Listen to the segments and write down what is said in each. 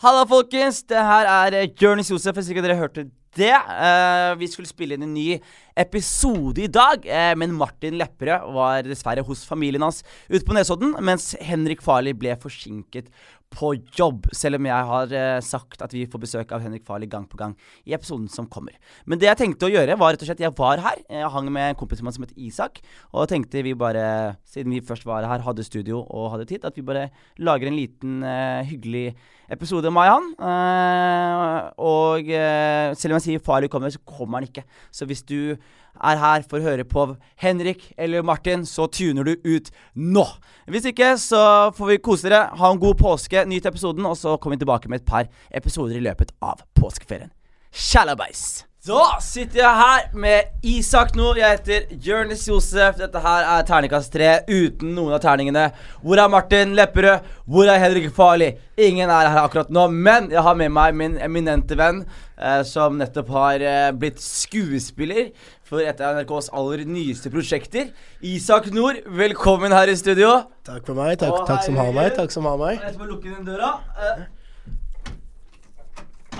Halla, folkens! Det her er eh, Jonis Josef, hvis ikke dere hørte det. Uh, vi skulle spille inn en ny episode i dag, uh, men Martin Lepperød var dessverre hos familien hans ute på Nesodden, mens Henrik Farley ble forsinket på jobb, selv om jeg har uh, sagt at vi får besøk av Henrik Farley gang på gang i episoden som kommer. Men det jeg tenkte å gjøre, var rett og slett Jeg var her. Jeg hang med en kompis som het Isak, og tenkte vi bare, siden vi først var her, hadde studio og hadde tid, at vi bare lager en liten hyggelig episode med han. Eh, og eh, selv om jeg sier Farley kommer, så kommer han ikke. Så hvis du er her for å høre på Henrik eller Martin, så tuner du ut nå. Hvis ikke, så får vi kose dere. Ha en god påske, nyt episoden, og så kommer vi tilbake med et par episoder i løpet av påskeferien. Shalabais! Da sitter jeg her med Isak nå. Jeg heter Jonis Josef. Dette her er terningkast tre uten noen av terningene. Hvor er Martin Lepperød? Hvor er Henrik Farli? Ingen er her akkurat nå, men jeg har med meg min eminente venn, eh, som nettopp har eh, blitt skuespiller for et av NRKs aller nyeste prosjekter. Isak Nord, velkommen her i studio. Takk for meg. Takk, Å, takk som har meg. herregud. Takk som har meg. Jeg skal bare lukke den døra. Eh.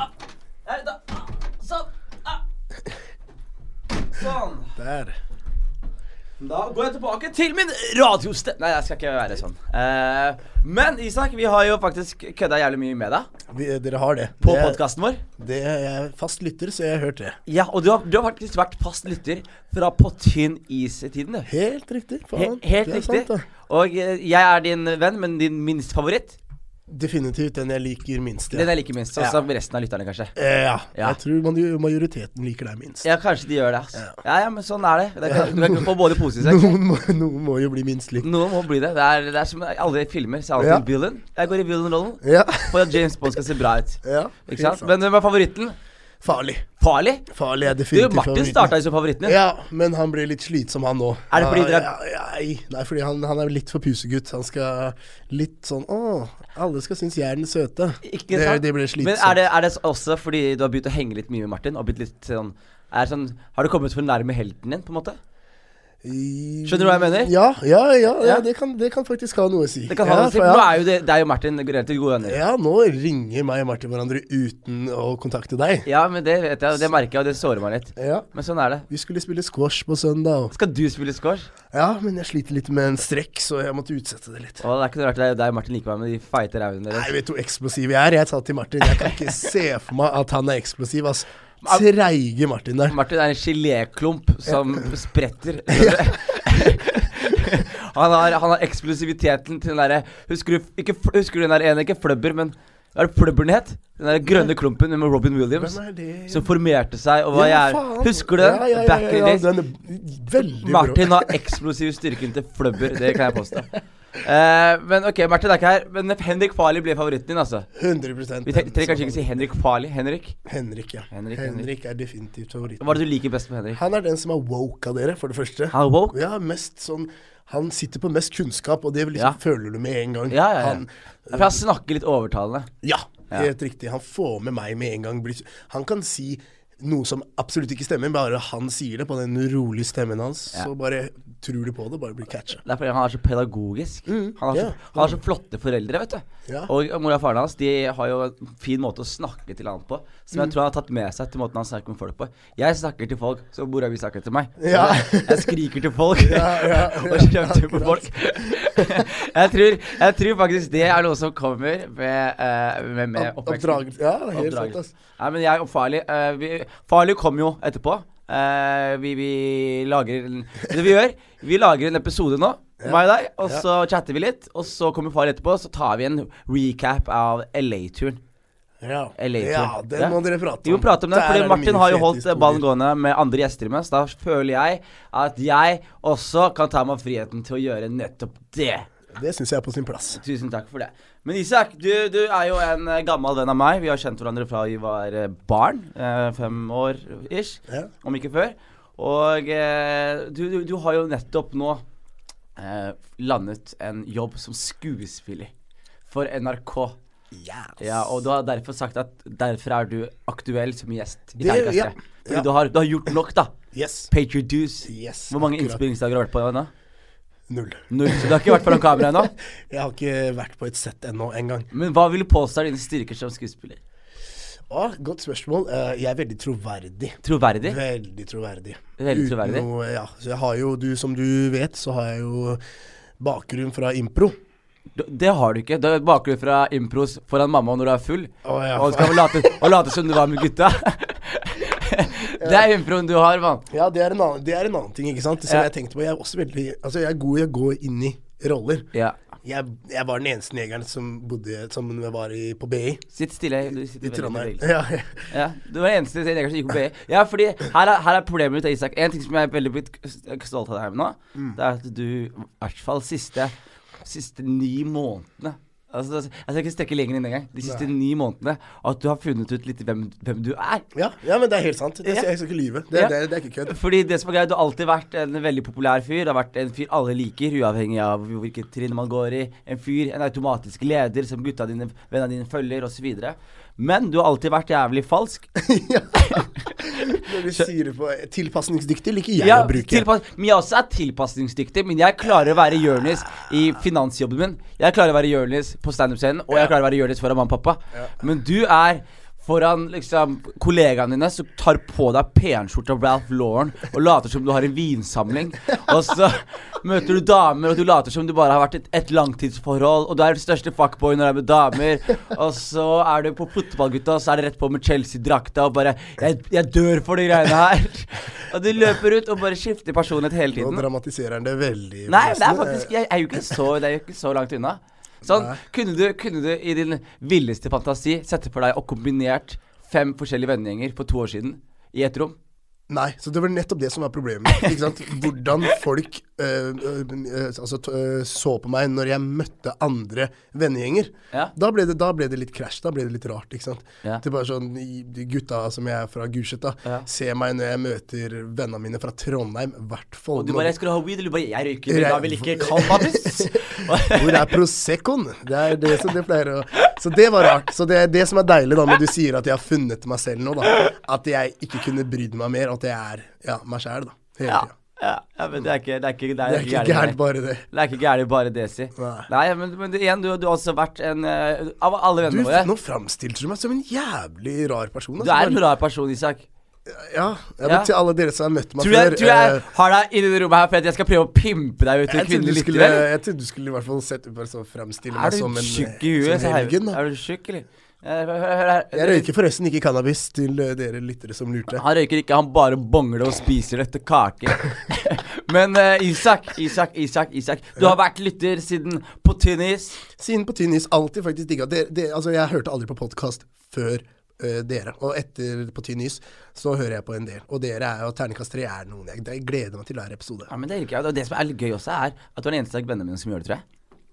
Ah, Her, da. Ah, Sånn. Ah. Sånn. Der. Da går jeg tilbake til min radioste... Nei, jeg skal ikke være sånn. Eh, men Isak, vi har jo faktisk kødda jævlig mye med deg Vi, dere har det. på podkasten vår. det jeg er fast lytter, så jeg har hørt det. Ja, og du har, du har faktisk vært fast lytter fra På tynn is-tiden, du. Helt riktig. He helt det er riktig. sant, da. og eh, jeg er din venn, men din minst favoritt. Definitivt den jeg liker minst. Den jeg liker minst. Sånn Ja. resten av lytterne, kanskje. Eh, ja. Ja. Jeg tror majoriteten liker deg minst. Ja, kanskje de gjør det. Altså. Ja. Ja, ja, men sånn er det. det kan, du kan få både posesekk. Noen må, noen må jo bli minst likt. Noen må bli det. Det er, det er som alle filmer. Så alltid Ja. villain. Jeg går i villain-rollen Ja. for at James Bond skal se bra ut. ja. Ikke sant? Men hvem er favoritten? Farlig. Farlig? Farlig er Du, definitivt Martin favoritten. starta jo som favoritten din. Ja, men han blir litt slitsom, han nå. Er det fordi dere- ja, ja, Nei, nei, fordi han, han er litt for pusegutt. Han skal litt sånn Å, alle skal synes jeg er den søte. Ikke sant? det blir slitsomt. Men er det, er det også fordi du har begynt å henge litt mye med Martin? Og blitt litt sånn, er sånn Har du kommet for nærme helten din, på en måte? Skjønner du hva jeg mener? Ja, ja, ja, ja. Det, kan, det kan faktisk ha noe å si. Det kan ha noe å si. for Nå er jo det, er jo Martin relativt gode venner. ja, nå ringer meg og Martin hverandre uten å kontakte deg. Ja, men det vet jeg, det merker jeg, og det sårer meg litt. Ja. Men sånn er det. Vi skulle spille squash på søndag. og- Skal du spille squash? Ja, men jeg sliter litt med en strekk, så jeg måtte utsette det litt. Å, det er ikke noe rart det deg og Martin liker meg med de feite rævene Nei, deres. vet du hvor eksplosiv jeg er? Jeg sa til Martin Jeg kan ikke se for meg at han er eksplosiv, ass. Treige Martin der. Martin er en geléklump som spretter. han, har, han har eksplosiviteten til den derre Husker du husker du den der ene, ikke flubber, men er det flubberen het? Den der grønne klumpen med Robin Williams. Er? Som formerte seg og hva Ja, faen. Husker du den? Ja, ja, Back in the days. Er Martin har eksplosiv styrken til flubber, det kan jeg påstå. Eh, men ok, Martin er ikke her. Men Henrik Farley blir favoritten din, altså. 100% Vi trenger kanskje ikke si Henrik Farley. Henrik? Henrik, ja. Henrik, Henrik, Henrik. er definitivt favoritten. Hva er det du liker best med Henrik? Han er den som er woke av dere, for det første. Han er woke? Ja, mest sånn Han sitter på mest kunnskap, og det liksom Ja. føler du med en gang. Ja, ja, ja. Han, uh, For han snakker litt overtalende. ja, Ja. helt riktig. Han får med meg med en gang. Han kan si noe som absolutt ikke stemmer, bare han sier det på den rolige stemmen hans. Ja. Så bare tror du på det, bare blir catcha. Det er fordi han er så pedagogisk. Mm, han, har så, ja. han har så flotte foreldre, vet du. Ja. Og mora og faren hans De har jo en fin måte å snakke til han på, som Mm. jeg tror han har tatt med seg til måten han snakker med folk på. Jeg snakker til folk som mora mi snakker til meg. Ja. Jeg skriker til folk Ja, ja, og kjefter på folk. jeg, tror, jeg tror faktisk det er noe som kommer med, eh, med, med Opp- oppveksten. oppdragelse. Ja, helt sant, altså. Nei, men jeg er Farley Uh, vi, Farley kom jo etterpå. Eh, vi, vi lager en, Det vi gjør, vi lager en episode nå, meg og deg, og så chatter vi litt. Og så kommer far etterpå, så tar vi en recap av LA-turen. Ja, ja det må dere prate om. Vi må prate om det, fordi Martin har jo holdt ballen gående med andre gjester imens. Da føler jeg at jeg også kan ta meg friheten til å gjøre nettopp det. Det syns jeg er på sin plass. Tusen takk for det. Men Isak, du, du er jo en eh, gammel venn av meg. Vi har kjent hverandre fra vi var eh, barn. eh, fem år ish, Ja. om ikke før. Og du, du, har jo nettopp nå eh, landet en jobb som skuespiller for NRK. Ja, og du har derfor sagt at derfor er du aktuell som gjest i Tegnekastet. Ja, 3. Fordi ja. du, har, du har gjort nok, da. Yes. Paid your dues. yes Hvor mange innspillingsdager har du vært på nå? Null. Null. Så du har ikke vært foran kamera ennå? Jeg har ikke vært på et sett ennå engang. Men hva vil du påstå er dine styrker som skuespiller? Å, godt spørsmål. Uh, jeg er veldig troverdig. Troverdig? Veldig troverdig. Veldig Uten troverdig. Noe, ja. Så jeg har jo, du, som du vet, så har jeg jo bakgrunn fra impro. Det har du ikke. Du har bakgrunn fra impros foran mamma når du er full. Oh, ja. Og skal late, og late som du var med gutta. Det er improen du har, mann. Ja, det er, en annen, det er en annen ting, ikke sant. Som jeg tenkte på. Jeg er også veldig Altså, jeg er god i å gå inn i roller. Ja. Jeg, jeg var den eneste negeren som bodde Som var i, på BI. Sitt stille. Du sitter I Trondheim. Ja, Ja, du var den eneste negeren som gikk på BI. Ja, fordi her er, her er problemet mitt, Isak. En ting som jeg er veldig blitt stolt av deg med nå, Mm. det er at du i hvert fall siste, siste ni månedene Altså, jeg skal ikke strekke lenger inn engang. De siste ni månedene. At du har funnet ut litt hvem, hvem du er. ja, ja, men det er helt sant. Det, Ja. Jeg skal ikke lyve. Det, Ja. det, det er ikke kødd. Fordi det som er greit, Du har alltid vært en veldig populær fyr. Du har vært en fyr alle liker, uavhengig av hvilket trinn man går i. En fyr, en automatisk leder som gutta dine, vennene dine følger, osv. Men du har alltid vært jævlig falsk. ja. Når du sier det på tilpasningsdyktig, liker jeg Ja, å bruke. tilpass, men jeg også er tilpasningsdyktig. Men jeg klarer å være Jonis i finansjobben min. Jeg klarer å være Jonis på standup-scenen, og jeg klarer å være Jonis foran mamma og pappa. Men du er foran liksom kollegaene dine som tar på deg penskjorta Ralph Lauren og later som du har en vinsamling. Og så møter du damer, og du later som du bare har vært i et, et langtidsforhold, og du er den største fuckboy når du er med damer. Og så er du på fotballgutta, og så er det rett på med Chelsea-drakta og bare jeg, 'Jeg dør for de greiene her'. Og du løper ut og bare skifter personlighet hele tiden. Nå dramatiserer han det veldig. Nei, det er faktisk Jeg, Jeg er jo ikke så, det er jo ikke så langt unna. Sånn, kunne du, kunne du i din villeste fantasi sette for deg og kombinert fem forskjellige vennegjenger for to år siden i ett rom? Nei, så det var nettopp det som var problemet. Ikke sant? Hvordan folk altså, t øh, så på meg når jeg møtte andre vennegjenger. Ja. Da, ble det, da ble det litt krasj. Da ble det litt rart. ikke sant? Ja. Det er bare sånn, De gutta som jeg er fra Gulset, Ja. ser meg når jeg møter vennene mine fra Trondheim. Hvert fall Og du bare 'Skal du ha weed?' Eller du bare 'Jeg røyker, men da vil ikke cannabis'. Hvor er Proseccoen? Det er det som det pleier å Så det var rart. Så det er det som er deilig da når du sier at jeg har funnet meg selv nå, da. At jeg ikke kunne brydd meg mer. At jeg er ja, meg sjæl, da. Hele Ja, tida. Ja, ja, men det er ikke Det er ikke, det Det er ikke gærlig, gærent, bare det. Det er ikke gærent, bare det, si. Nei. Nei, men, men det- igjen, du, du har også vært en uh, Av alle vennene våre nå framstilte du meg som en jævlig rar person. Du altså. er en rar person, Isak. Ja. ja, men Ja. til alle dere som har møtt meg Tror jeg, før tror jeg eh, har deg i det rommet her for at jeg skal prøve å pimpe deg ut til kvinnelig kvinnelige lyttere? jeg trodde du skulle i hvert fall sett ut så fremstille Er meg du som en tjukk i huet? som så her- helgen. Da. Er du tjukk, eller? Eh, Hør, hør, hør. Jeg røyker forresten ikke cannabis til eh, dere lyttere som lurte. Han røyker ikke, han bare bongler og spiser dette kake. Men uh, Isak, Isak, Isak, Isak. Du har vært lytter siden på tynn is. Siden på tynn is alltid faktisk digga det, det, Altså, jeg hørte aldri på podkast før uh, dere. Og etter på tynn is så hører jeg på en del. Og dere er jo Terningkast tre er noen jeg, jeg gleder meg til hver episode. Ja, men Det er ikke, Og det som er gøy også, er at du er den eneste av vennene mine som gjør det, tror jeg.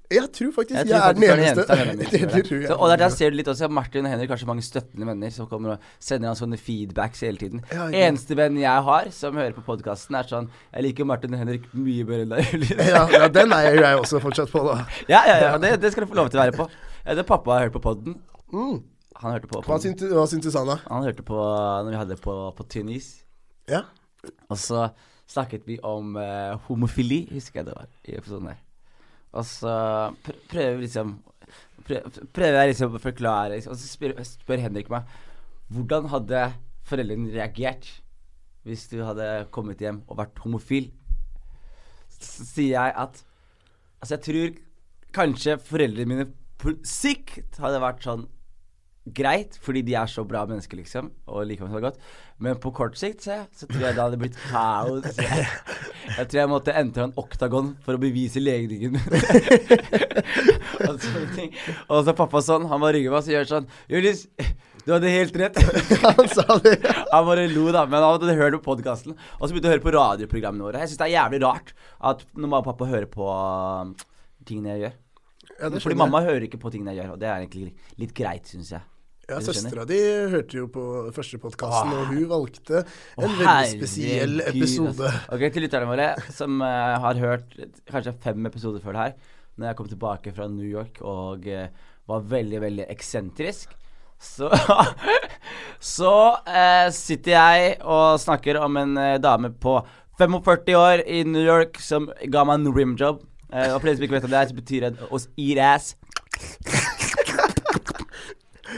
Jeg tror faktisk jeg, Jeg tror er den eneste. vennene mine det, det det. tror jeg. Så, og der, der ser du litt også Martin og Henrik har så mange støttende venner som kommer og sender han sånne feedbacks hele tiden. Ja, ja. Eneste venn jeg har som hører på podkasten, er sånn Jeg liker Martin og Henrik mye bedre enn deg. ja, ja, den er jeg, jeg også fortsatt på, da. ja, ja, ja. Det, det skal du få lov til å være på. Det Pappa har hørt på podden. Mm. Han hørte på Hva syntes hva syntes da? Han hørte på når vi hadde på, på tynn is. Ja? Og så snakket vi om uh, homofili, husker jeg det var, i episoden der. Og så pr prøver liksom prø- Prøver jeg liksom å forklare liksom, Og så spør, spør Henrik meg Hvordan hadde foreldrene reagert hvis du hadde kommet hjem og vært homofil? Så sier jeg at Altså, jeg tror kanskje foreldrene mine på sikt hadde vært sånn greit, fordi de er så bra mennesker, liksom, og liker meg så godt. Men på kort sikt så, så tror jeg det hadde blitt kaos. Jeg, jeg tror jeg måtte entre en oktagon for å bevise legningen og sånne ting. Og så pappa sånn, han bare rygger meg og så gjør sånn Julius, du hadde helt rett. Han sa det. Han bare lo, da. Men han hadde hørt på podkasten. Og så begynte å høre på radioprogrammene våre. Jeg syns det er jævlig rart at når mamma og pappa hører på um, tingene jeg gjør. Ja, Fordi mamma hører ikke på tingene jeg gjør, og det er egentlig litt greit, syns jeg. Ja. Søstera di hørte jo på første podkasten, og hun valgte en Åh, veldig spesiell herregud, episode. altså. Ok, Til lytterne våre som uh, har hørt kanskje fem episoder før det her, når jeg kom tilbake fra New York og uh, var veldig, veldig eksentrisk, så Så uh, sitter jeg og snakker om en dame på 45 år i New York som ga meg en rimjob. Og for de som ikke vet hva det er, så betyr det å eat ass.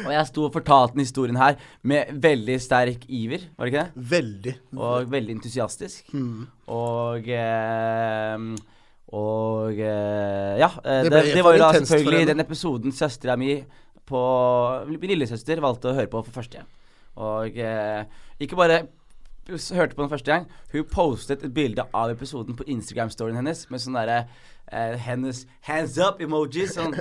Og jeg sto og fortalte den historien her med veldig sterk iver, var det ikke det? Veldig. Og veldig entusiastisk. Mm. Og eh, Og eh, ja. eh, Det Det, det, var jo da selvfølgelig den episoden søstera mi på Min lillesøster valgte å høre på for første gang. Og eh, ikke bare hørte på den første gang, hun postet et bilde av episoden på Instagram-storyen hennes med sånn derre eh, hennes hands up-emojis. Sånn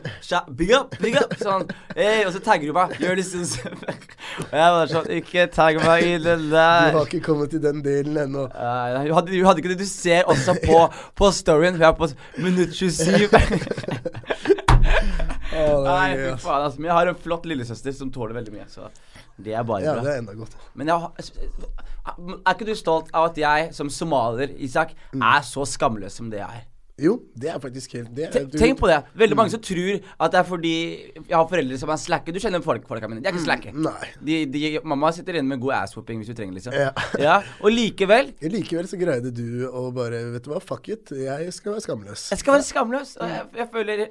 Big up, big up! Sånn. Hey, og så tagger hun meg. Gjør det sånn. Og jeg var sånn Ikke tagg meg i det Du har ikke kommet til den delen ennå. Uh, hun, hadde, hun hadde ikke det. Du ser også på, på storyen. Hun er på minutt 27. Å, Nei, fy faen. Altså. Men jeg har en flott lillesøster som tåler veldig mye. Så det er bare Ja, bra. det er enda godt. Men jeg, er ikke du stolt av at jeg som somalier, Isak, Mm. er så skamløs som det jeg er? Jo, det er faktisk helt det er, du- tenk på det. Veldig mange som tror at det er fordi jeg har foreldre som er slacke. Du kjenner folk, folka mine. De er ikke slacke. Nei. De, de, mamma sitter inne med god ass-whooping hvis du trenger, liksom. Ja. ja. Og likevel Likevel så greide du å bare Vet du hva, fuck it. Jeg skal være skamløs. Jeg skal være skamløs. og Jeg, jeg føler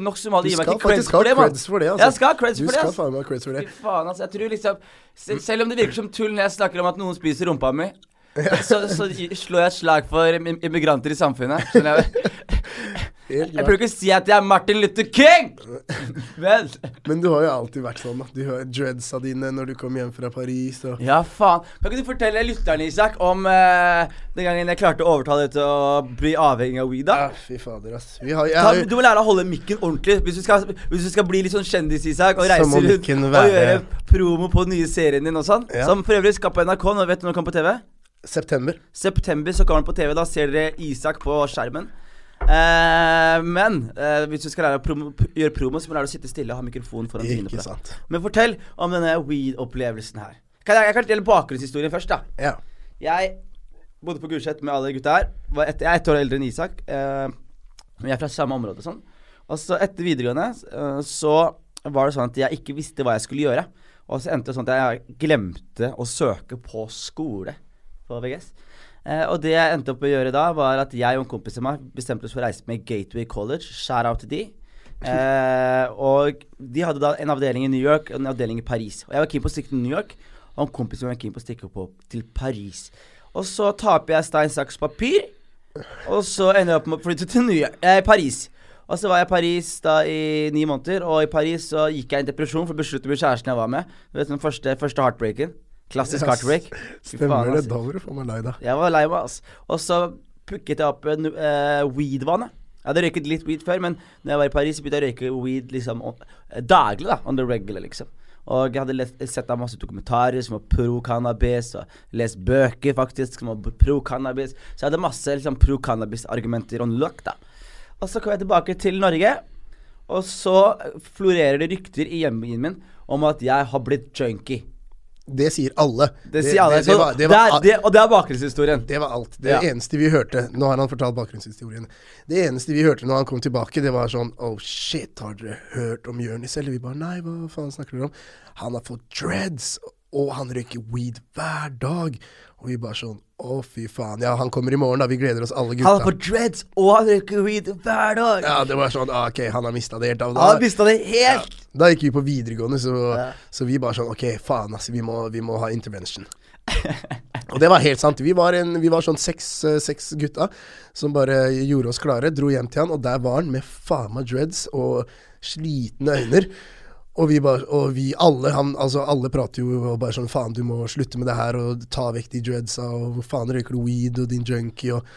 Nok som Du gir meg skal ikke creds faktisk ha for det, mann. creds for det. Altså. Jeg skal ha creds du for det. skal faen meg ha creds for det. Fy faen, altså. Jeg tror liksom Selv om det virker som tull når jeg snakker om at noen spiser rumpa mi, så, så slår jeg et slag for immigranter i samfunnet. Skjønner jeg? Jeg klart. ikke å si at jeg er Martin Luther King! Men, Men du har jo alltid vært sånn. Du har dreadsa dine når du kom hjem fra Paris. Og Ja, faen. Kan ikke du fortelle lytterne, Isak, om eh, den gangen jeg klarte å overtale deg til å bli avhengig av weed? ja, fy fader, ass. Vi har, Ta, du må lære å holde mikken ordentlig hvis du skal, hvis du skal bli litt sånn kjendis, Isak, og reise rundt og gjøre promo på den nye serien din og sånn. Ja. Som for øvrig skal på NRK. Nå vet du når den kommer på TV? September. September så kommer den på TV. Da ser dere Isak på skjermen. Eh, men eh, hvis du skal lære å prom gjøre promo, så må du lære å sitte stille og ha mikrofonen foran trynet på deg. Men fortell om denne weed-opplevelsen her. Kan jeg, jeg kan dele bakgrunnshistorien først, da. Ja. Jeg bodde på Gulset med alle gutta her. Var ett- jeg er ett år eldre enn Isak. Eh, men jeg er fra samme område og sånn. Og så etter videregående eh, så var det sånn at jeg ikke visste hva jeg skulle gjøre. Og så endte det sånn at jeg glemte å søke på skole på VGS. Eh, og det jeg endte opp med å gjøre da, var at jeg og en kompis av meg bestemte oss for å reise med Gateway College. Shout out til de. Eh, og de hadde da en avdeling i New York og en avdeling i Paris. Og jeg var keen på å stikke til New York, og en kompis var keen på å stikke på til Paris. Og så taper jeg stein, saks, papir, og så ender jeg opp med å flytte til York, eh, Paris. Og så var jeg i Paris da i ni måneder, og i Paris så gikk jeg i en depresjon for å beslutte med kjæresten jeg var med. Du vet den første, første heartbreaken. Klassisk Yes. heartbreak. Stemmer det. ass. Da var du faen meg lei deg. Jeg var lei meg, ass. Og så pukket jeg opp en uh, weed-vane. Jeg hadde røyket litt weed før, men når jeg var i Paris, begynte jeg å røyke weed liksom eh, daglig. da, On the regular, liksom. Og jeg hadde lest, sett masse dokumentarer som var pro-cannabis, og lest bøker faktisk som var pro-cannabis. Så jeg hadde masse liksom, pro-cannabis-argumenter on lock, da. Og så kom jeg tilbake til Norge, og så florerer det rykter i hjembyen min om at jeg har blitt junkie. Det sier alle. Det sier alle. Det, det, det, var, var, det, og det er bakgrunnshistorien. det var alt. Det Ja. eneste vi hørte Nå har han fortalt bakgrunnshistorien. Det eneste vi hørte når han kom tilbake, det var sånn Oh shit, har dere hørt om Jonis? Eller vi bare Nei, hva faen snakker dere om? Han har fått dreads, og han røyker weed hver dag. Og vi bare sånn Å, fy faen. Ja, han kommer i morgen, da. Vi gleder oss alle gutta. Han har på fått dreads, og han røyker weed hver dag. Ja, det var sånn ah, Ok, han har mista det helt av. Han har mista det helt. Da gikk vi på videregående, så, Ja. så vi bare sånn Ok, faen, altså. Vi må, vi må ha intervention. Og det var helt sant. Vi var, en, vi var sånn seks, eh, seks gutta som bare gjorde oss klare. Dro hjem til han, og der var han med faen meg dreads og slitne øyne. Og vi bare, og vi alle, han, altså alle prater jo og bare sånn Faen, du må slutte med det her og ta vekk de dreadsa, og hvor faen røyker du weed og din junkie, og,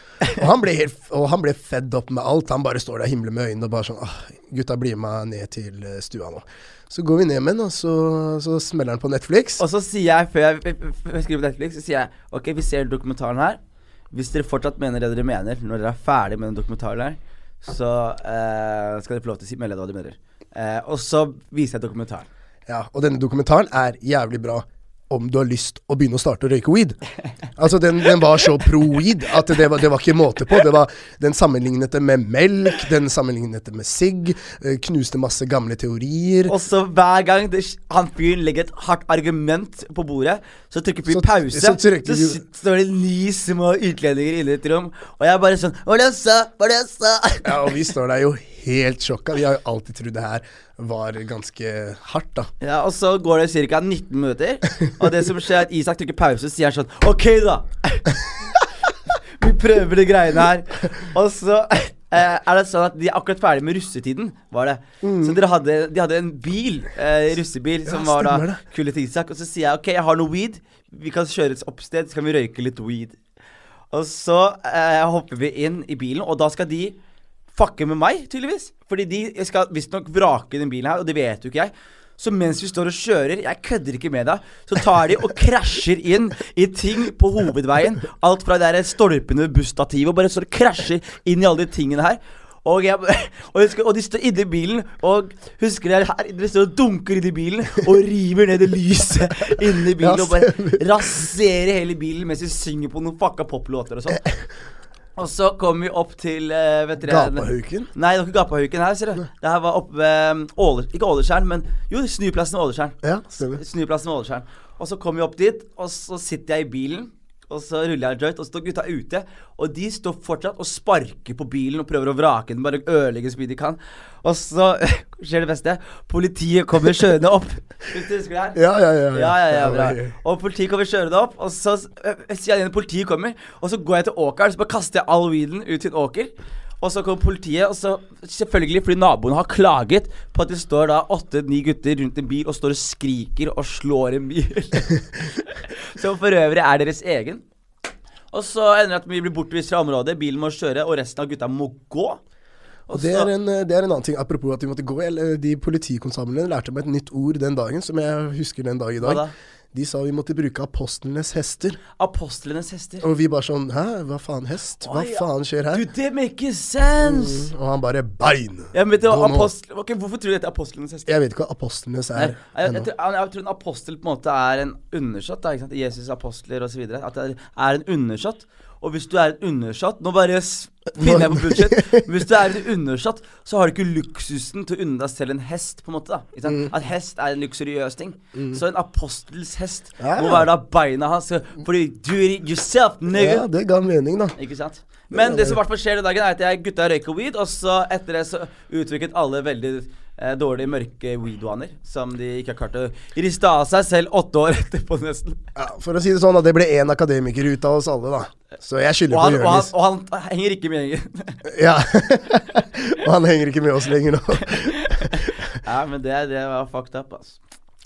og han ble helt Og han ble fed opp med alt. Han bare står der og med øynene og bare sånn ah, Gutta, bli med meg ned til eh, stua nå. Så går vi ned med den, og så, så smeller han på Netflix. Og så sier jeg, før jeg, før jeg skriver på Netflix, så sier jeg OK, vi ser dokumentaren her. Hvis dere fortsatt mener det dere mener når dere er ferdig med den dokumentaren her, så eh, skal dere få lov til å si melde hva dere mener. Eh, og så viser jeg dokumentaren. Ja, og denne dokumentaren er jævlig bra. om du har lyst å begynne å starte å røyke weed. Altså, den, den var så pro weed at det var, det var ikke måte på. Det var, den sammenlignet det med melk, den sammenlignet det med sigg, eh, knuste masse gamle teorier. Og så hver gang det, han fyren legger et hardt argument på bordet, så trykker fyren pause. så Så, trykker så, står det ni små utlendinger inne i et rom, og jeg er bare sånn Hva var det jeg sa? Hva var det jeg sa? Ja, og vi står der jo helt sjokka. Vi har jo alltid trodd det her var ganske hardt, da. Ja, og så går det ca. 19 minutter, og det som skjer, er at Isak trykker pause, så sier han sånn OK, da. Vi prøver de greiene her. Og så eh, er det sånn at de er akkurat ferdig med russetiden, var det. Så dere hadde, de hadde en bil, eh, russebil, som Mm. Ja, var da det. kullet til Isak. Og så sier jeg OK, jeg har noe weed. Vi kan kjøre et oppsted, så kan vi røyke litt weed. Og så eh, hopper vi inn i bilen, og da skal de fucke med meg, tydeligvis. Fordi de skal visstnok vrake den bilen her, og det vet jo ikke jeg. Så mens vi står og kjører, jeg kødder ikke med deg, så tar de og krasjer inn i ting på hovedveien. Alt fra de der stolpene ved busstativet, og bare står og krasjer inn i alle de tingene her. Og, jeg, og, husker, og de står inni bilen, og husker dere her Dere står og dunker inni bilen og river ned det lyset inni bilen og bare raserer hele bilen mens de synger på noen fucka poplåter og sånn. Og så kom vi opp til uh, vet dere, Gapahauken. Nei, det var ikke Gapahauken her, ser du. Det her var oppe ved um, Åle, Ikke Ålerskjern, men jo, Snuplassen ved Ålerskjern. Ja, stemmer. Snuplassen ved Ålesjern. Og så kom vi opp dit, og så sitter jeg i bilen. Og så ruller jeg en joint, og så står gutta ute. Og de står fortsatt og sparker på bilen og prøver å vrake den. Bare ødelegge så mye de kan. Og så skjer det beste. Politiet kommer kjørende opp. Hvis du husker det her? Ja, ja, ja. Ja, ja, ja, bra. Og politiet kommer kjørende opp, og så øh, sier jeg igjen politiet kommer, og så går jeg til åkeren, så bare kaster jeg all weeden ut til en åker. Og så kommer politiet, og så selvfølgelig fordi naboene har klaget på at det står da åtte-ni gutter rundt en bil og står og skriker og slår en bil. Som for øvrig er deres egen. Og så ender det at vi blir bortvist fra området, bilen må kjøre, og resten av gutta må gå. Og det er, en, det er en annen ting, apropos at vi måtte gå. De politikonstablene lærte meg et nytt ord den dagen, som jeg husker den dag i dag. Hva da? De sa vi måtte bruke apostlenes hester. Apostlenes hester. Og vi bare sånn Hæ, hva faen hest? Hva Oi, faen skjer her? Du, det makes sense! Og han bare bein. Ja, men det var apostel... Ok, Hvorfor tror du dette er apostlenes hester? Jeg vet ikke hva apostlenes Nei, er jeg, jeg, ennå. tror, jeg, jeg tror en apostel på en måte er en undersått. Jesus apostler osv. At det er en undersått. Og hvis du er en undersatt Nå bare finner jeg på bullshit. Hvis du er en undersatt, så har du ikke luksusen til å unne deg selv en hest. på en måte da, sant? At hest er en luksuriøs ting. Så en apostels hest Ja. må være da beina hans. Fordi do it yourself, nigga. Ja, det ga mening, da. Ikke sant? Men det som i hvert fall skjer den dagen, er at jeg gutta røyker weed, og så etter det så utviklet alle veldig eh, dårlige, mørke weed-vaner som de ikke har klart å riste av seg selv åtte år etterpå, nesten. Ja, for å si det sånn, da, det ble én akademiker ut av oss alle, da. Så jeg skylder på han, og, han, og han henger ikke med gjengen. Ja. og han henger ikke med oss lenger nå. ja, men det, det var fucked up, altså.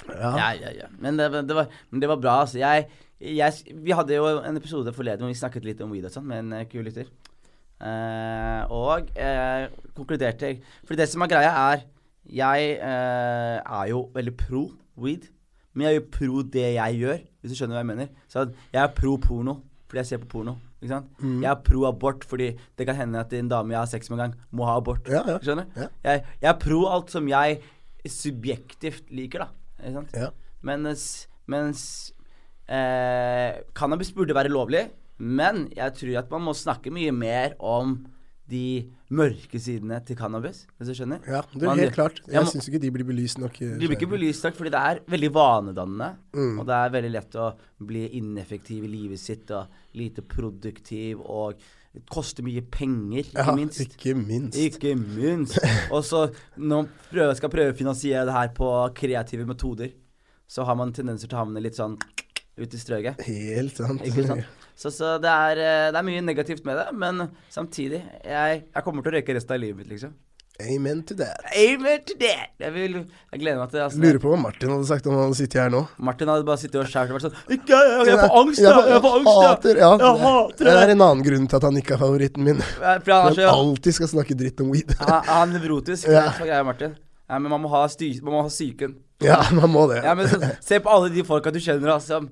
Ja. Ja, ja, ja. Men det, det, var, men det var bra, altså. Jeg, jeg, vi hadde jo en episode forleden hvor vi snakket litt om weed og sånn med en eh, kul lytter. Eh, og eh, konkluderte For det som er greia, er Jeg eh, er jo veldig pro weed. Men jeg er jo pro det jeg gjør, hvis du skjønner hva jeg mener. Så jeg er pro porno fordi jeg ser på porno. Ikke sant? Mm. Jeg er pro abort fordi det kan hende at en dame jeg har sex med en gang, må ha abort. Ja, ja. Skjønner? Ja. Jeg, jeg er pro alt som jeg subjektivt liker, da. Ikke sant? Mens, mens eh, cannabis burde være lovlig, men jeg tror at man må snakke mye mer om de mørke sidene til cannabis, hvis du skjønner? Ja, det er Man- helt klart. Jeg ja, syns ikke de blir belyst nok. eh, de blir ikke belyst nok fordi det er veldig vanedannende. Mm. Og det er veldig lett å bli ineffektiv i livet sitt og lite produktiv og det koster mye penger, ikke Ja, minst. ikke minst. Ikke minst. Og så når man prøver, skal prøve å finansiere det her på kreative metoder, så har man tendenser til å havne litt sånn ut i strøket. Helt sant. Ikke sant? Så, så det, er, eh, det er mye negativt med det, men samtidig Jeg, jeg kommer til å røyke resten av livet mitt, liksom. Amen to that. Amen to that! Jeg, vil, jeg gleder meg til altså, Lurer på hva Martin hadde sagt om han hadde sittet her nå. Martin hadde bare sittet og skjært og vært sånn Ikke jeg, jeg får angst, jeg! Jeg Jeg får angst, jeg! hater, ja. Jeg hater det det! er en annen grunn til at han ikke er favoritten min. For han er alltid skal snakke dritt om weed. Han han er nevrotisk. Ja. Ja. greia, Martin. Ja, men man må ha, sty, man må ha psyken. Ja, man må det. Ja, men så, Se på alle de folka du kjenner som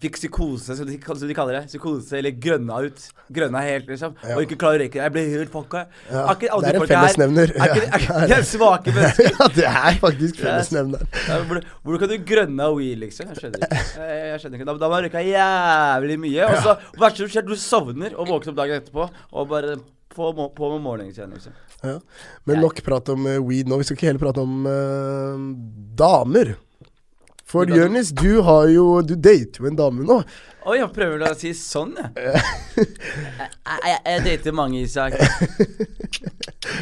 fikk psykose, som de, som de kaller det. Psykose, eller grønna ut. Grønna helt, liksom. Ja. Og ikke klarer å røyke. Jeg ble helt fucka. Ja, det er en folk fellesnevner. Er er er svake mennesker. ja, det er faktisk fellesnevneren. Ja, hvor- kan du grønne weed, liksom? Jeg skjønner ikke. Jeg, jeg skjønner ikke. Da, da må man røyke jævlig mye. Og så verste som skjer, du sovner og våkner opp dagen etterpå og bare på, på med morgenen igjen, liksom. Ja. Men nok prat om eh, weed nå. Vi skal ikke heller prate om uh, damer. For Jonis, du har jo Du dater jo en dame nå. Oi, jeg prøver å si sånn, jeg. jeg, jeg, jeg dater mange, Isak.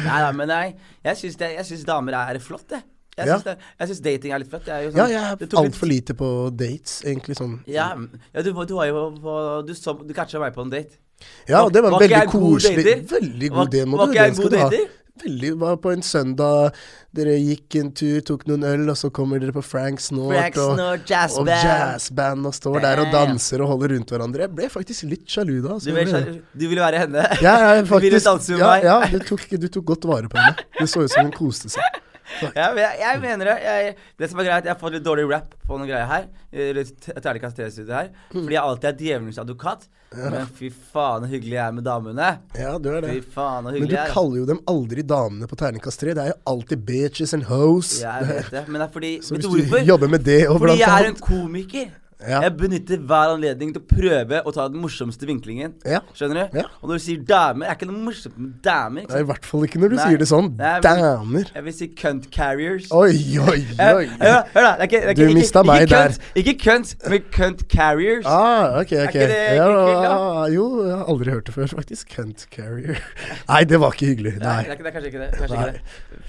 Nei da, men nei. jeg syns det- jeg syns damer er flott, jeg. Jeg Ja. det, jeg syns dating er litt flott. Jeg er jo Ja, sånn, jeg er altfor lite på dates, egentlig sånn. Ja, ja du, du var jo på Du, så- du catcha meg på en date. Ja, og det var Var veldig en god koselig. Veldig god del, var ikke jeg en god dater? Veldig, var på en søndag, dere gikk en tur, tok noen øl, og så kommer dere på Frank Snort Frank og, Snort, jazzband. og jazzband og står der og danser og holder rundt hverandre. Jeg ble faktisk litt sjalu da. altså. Du, vil, du ville være henne? Ja, jeg, Du ville danse med ja, meg? ja du, tok, du tok godt vare på henne. Det så ut som hun koste seg. Ja, men jeg, jeg mener det. Jeg, det som er greit, jeg har fått litt dårlig rap på noen greier her. et terningkast tre-studio her. Mm. Fordi jeg alltid er djevelens advokat. Men fy faen så hyggelig jeg er med damene. Ja, du er det. Fy faen så Men hyggelig du jeg er. kaller jo dem aldri damene på terningkast 3. Det er jo alltid bitches and hoes. Ja, jeg vet det. Men det er fordi Så hvis du du jobber med det og Fordi jeg er en komiker. Ja. Jeg benytter hver anledning til å prøve å ta den morsomste vinklingen. Ja. Skjønner du? Ja. Og når du sier damer, er ikke noe morsomt med damer. Ikke Det er i hvert fall ikke når du Nei. sier det sånn. Nei, men- Damer. Jeg vil si cunt carriers. Oi, oi, Eh, oi. Hør, hør da. Det er ikke, det er Du ikke, ikke, mistet meg ikke der. Cunt, ikke cunt, men cunt carriers. Ah, ok, ok. ikke det ja, kult, ah, jo, jeg har aldri hørt det før, faktisk. Cunt carrier. Nei, det var ikke hyggelig. Nei, Nei. det, er, kanskje ikke det. Kanskje Nei.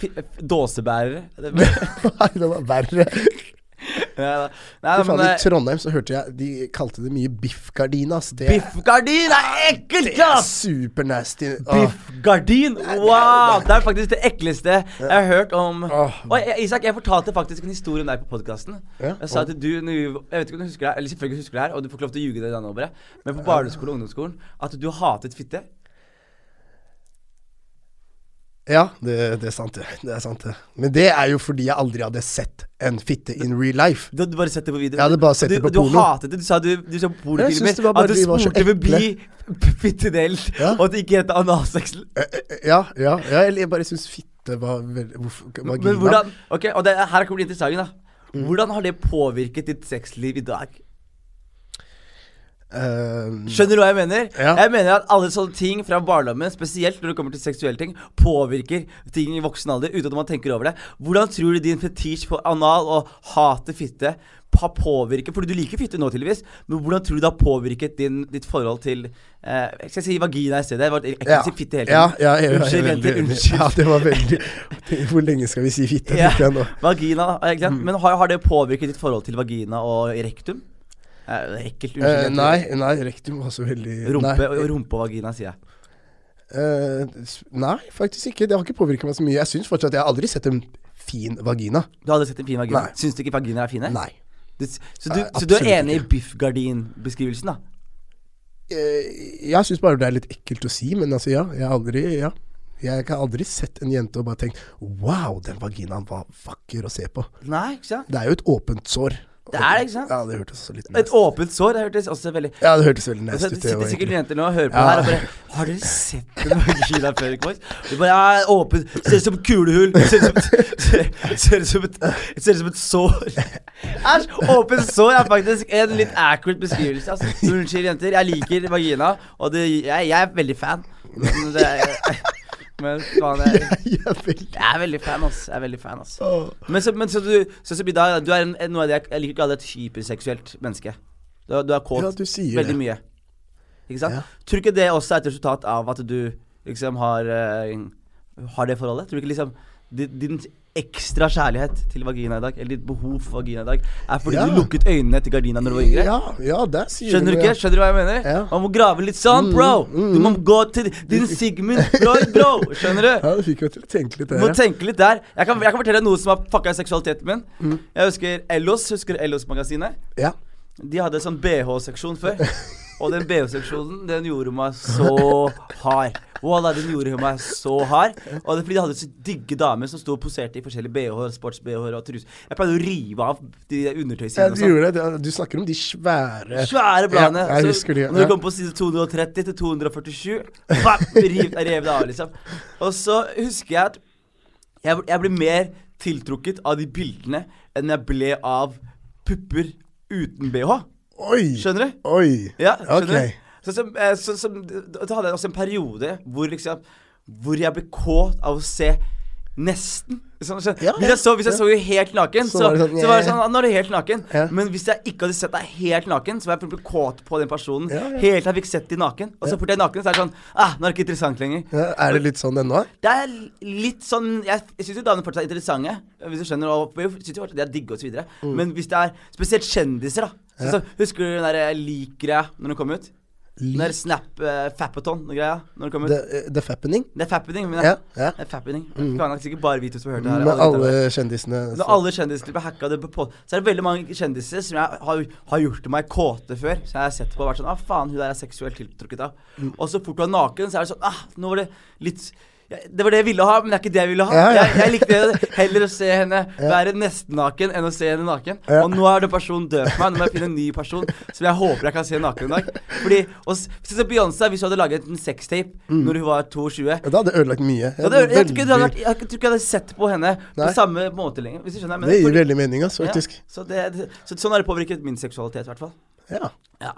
ikke det. Dåsebærere. Nei, det var verre. Ja, da. Nei, men, I eh, Trondheim så hørte jeg de kalte det mye biffgardin, ass. Det, Biffgardin er ekkelt, det er ass! supernasty. Biffgardin! Wow! Det er faktisk det ekleste jeg har hørt om. Og Isak, jeg fortalte faktisk en historie om deg på podkasten. Jeg sa at du Jeg vet ikke om du husker det eller selvfølgelig husker det her, og du får ikke lov til å ljuge det nummeret, men på barneskolen og ungdomsskolen, at du hatet fitte. Ja, det, det er sant, det. Det er sant, det. Men det er jo fordi jeg aldri hadde sett en fitte in real life. Du hadde bare sett det på video. Jeg hadde bare sett du, det på du porno. hatet det. Du sa du, du så pornofilmer at du spurte forbi fittedelen, Ja. og at det ikke het analsex. Eh, eh, Ja, ja, ja eller jeg bare syns fitte var veldig hvorfor- Vagina. Men hvordan Ok, og det, her kommer det interessante, da. Mm. Hvordan har det påvirket ditt sexliv i dag? Eh, Skjønner du hva jeg mener? Ja. Jeg mener at alle sånne ting fra barndommen, spesielt når det kommer til seksuelle ting, påvirker ting i voksen alder uten at man tenker over det. Hvordan tror du din fetisj på anal og hatet fitte har påvirket Fordi du liker fitte nå, tydeligvis, men hvordan tror du det har påvirket din, ditt forhold til eh, Jeg skal si vagina i stedet. Jeg, var, jeg kan ja. si fitte hele tiden. ja, jeg, jeg, Unnskyld, jenter. veldig- Unnskyld. Ja, det var veldig Hvor lenge skal vi si fitte? Ja. Jeg. Vagina. Ikke sant? Mm. Men har, har det påvirket ditt forhold til vagina og rektum? Eh, det er ekkelt. Eh, nei, nei, rektum var så veldig Rumpe, nei. og- rumpe og vagina, sier jeg. Uh, nei, faktisk ikke. Det har ikke påvirket meg så mye. Jeg syns fortsatt Jeg har aldri sett en fin vagina. Du har aldri sett en fin vagina. Nei. Syns du ikke vaginaer er fine? Nei. Du, så, du, Nei, så du er enig i ikke. i biffgardinbeskrivelsen, da? Uh, jeg syns bare det er litt ekkelt å si, men altså, ja. Jeg har aldri Ja. Jeg har aldri sett en jente og bare tenkt Wow, den vaginaen var vakker å se på. Nei, ikke sant? Det er jo et åpent sår. Det er det, ikke sant? Ja, det hørtes også litt Et åpent sår. Det hørtes også veldig Ja, det hørtes veldig Og nasty ut. det sitter sikkert jenter nå og hører på Ja. her og bare Har dere sett en vagina før? boys?» De bare Ja, åpent. Ser ut som et kulehull. Ser ut som ser, ut som et, ser ut som et sår. Æsj! Åpent sår er faktisk en litt accurate beskrivelse. Altså. Unnskyld, jenter. Jeg liker vagina, og det, jeg, jeg er veldig fan. Det, men faen, jeg, Jeg er veldig jeg er veldig fan, ass. Jeg er veldig fan, ass. Men så, men så du, så, så, da, du er en, noe av det jeg, jeg liker ikke å kalle et hyperseksuelt menneske. Du, du er kåt Ja, du veldig det. mye. Ikke sant? Ja. Tror du ikke det også er et resultat av at du liksom har uh, Har det forholdet? Tror du ikke liksom din, din ekstra kjærlighet til vagina i dag, eller ditt behov for vagina i dag, er fordi Ja. du lukket øynene til gardina når du var yngre? Ja, ja, det sier Skjønner du ikke? Skjønner du hva jeg mener? Ja. Man må grave litt sånn, Mm, bro! mm, Du må gå til din Sigmund Freud, bro! Skjønner du? Ja, Du fikk meg til å tenke litt Du må tenke litt der. Jeg kan, jeg kan fortelle deg noe som har fucka seksualiteten min. Mm. Jeg husker Ellos. Husker Ellos-magasinet? Ja. De hadde sånn BH-seksjon før. Og den BH-seksjonen, den gjorde meg så hard. Wallah, den gjorde meg så hard. Og det er fordi de hadde så digge damer som sto og poserte i forskjellige BH-er, sports-BH-er og truser. Jeg pleide å rive av de Ja, undertøyssidene og du, sånn. gjorde det. du snakker om de svære Svære bladene. Ja, jeg husker de, Når du kommer kom på side 230 til 247, bam, riv, rev det av, liksom. Og så husker jeg at jeg, jeg ble mer tiltrukket av de bildene enn jeg ble av pupper uten bh. Oi! Skjønner du? Oi! Ja, skjønner Ok. du? Så, så, eh, så, så, da hadde jeg også en periode hvor liksom Hvor jeg ble kåt av å se nesten. Sånn, så, Ja, hvis, jeg så, hvis jeg ja. så jo helt naken, Så så, var det sånn, så var det sånn Nå er du helt naken. Ja. Men hvis jeg ikke hadde sett deg helt naken, så var jeg kåt på den personen helt til jeg fikk sett deg naken. Og så fort jeg er naken, så er det sånn Ah, nå er det ikke interessant lenger. Er det litt sånn ennå? Det er litt sånn Jeg, jeg syns jo damene fortsatt er interessante, hvis du skjønner. Og jeg syns jo fortsatt de er digge videre. Mm. Men hvis det er spesielt kjendiser, da. Sånn så, husker du den der lik-greia når den kom ut? Den der Snap uh, Fapaton-greia når den kom ut. The, eh, the Fappening? The Fappening. Men Ja, ja. Det er Fappening. Det er sikkert bare vi to som har hørt det her. Med Alle kjendisene. Når alle kjendisene. blir hacka, det på, så er det veldig mange kjendiser som jeg har, har gjort meg kåte før. Så jeg har sett på og vært sånn Ah, faen, hun der er seksuelt tiltrukket av. Mm. Og så fort du er naken, så er det sånn Ah, nå var det litt det var det jeg ville ha, men det er ikke det jeg ville ha. Ja, ja. Jeg, jeg likte heller å se henne være nesten naken enn å se henne naken. Og nå er det personen død for meg. Nå må jeg finne en ny person som jeg håper jeg kan se naken en dag. Fordi og s- Sånn Beyoncé, hvis hun hadde laget en sextape Mm. når hun var 22 Ja, Det hadde ødelagt mye. Jeg, hadde, jeg, tror hadde vært, jeg tror ikke jeg hadde sett på henne Nei. på samme måte lenger. Hvis du skjønner. men Det gir veldig mening, altså, faktisk. Så, det, det, så sånn har det påvirket min seksualitet, i hvert fall. Ja. Ja.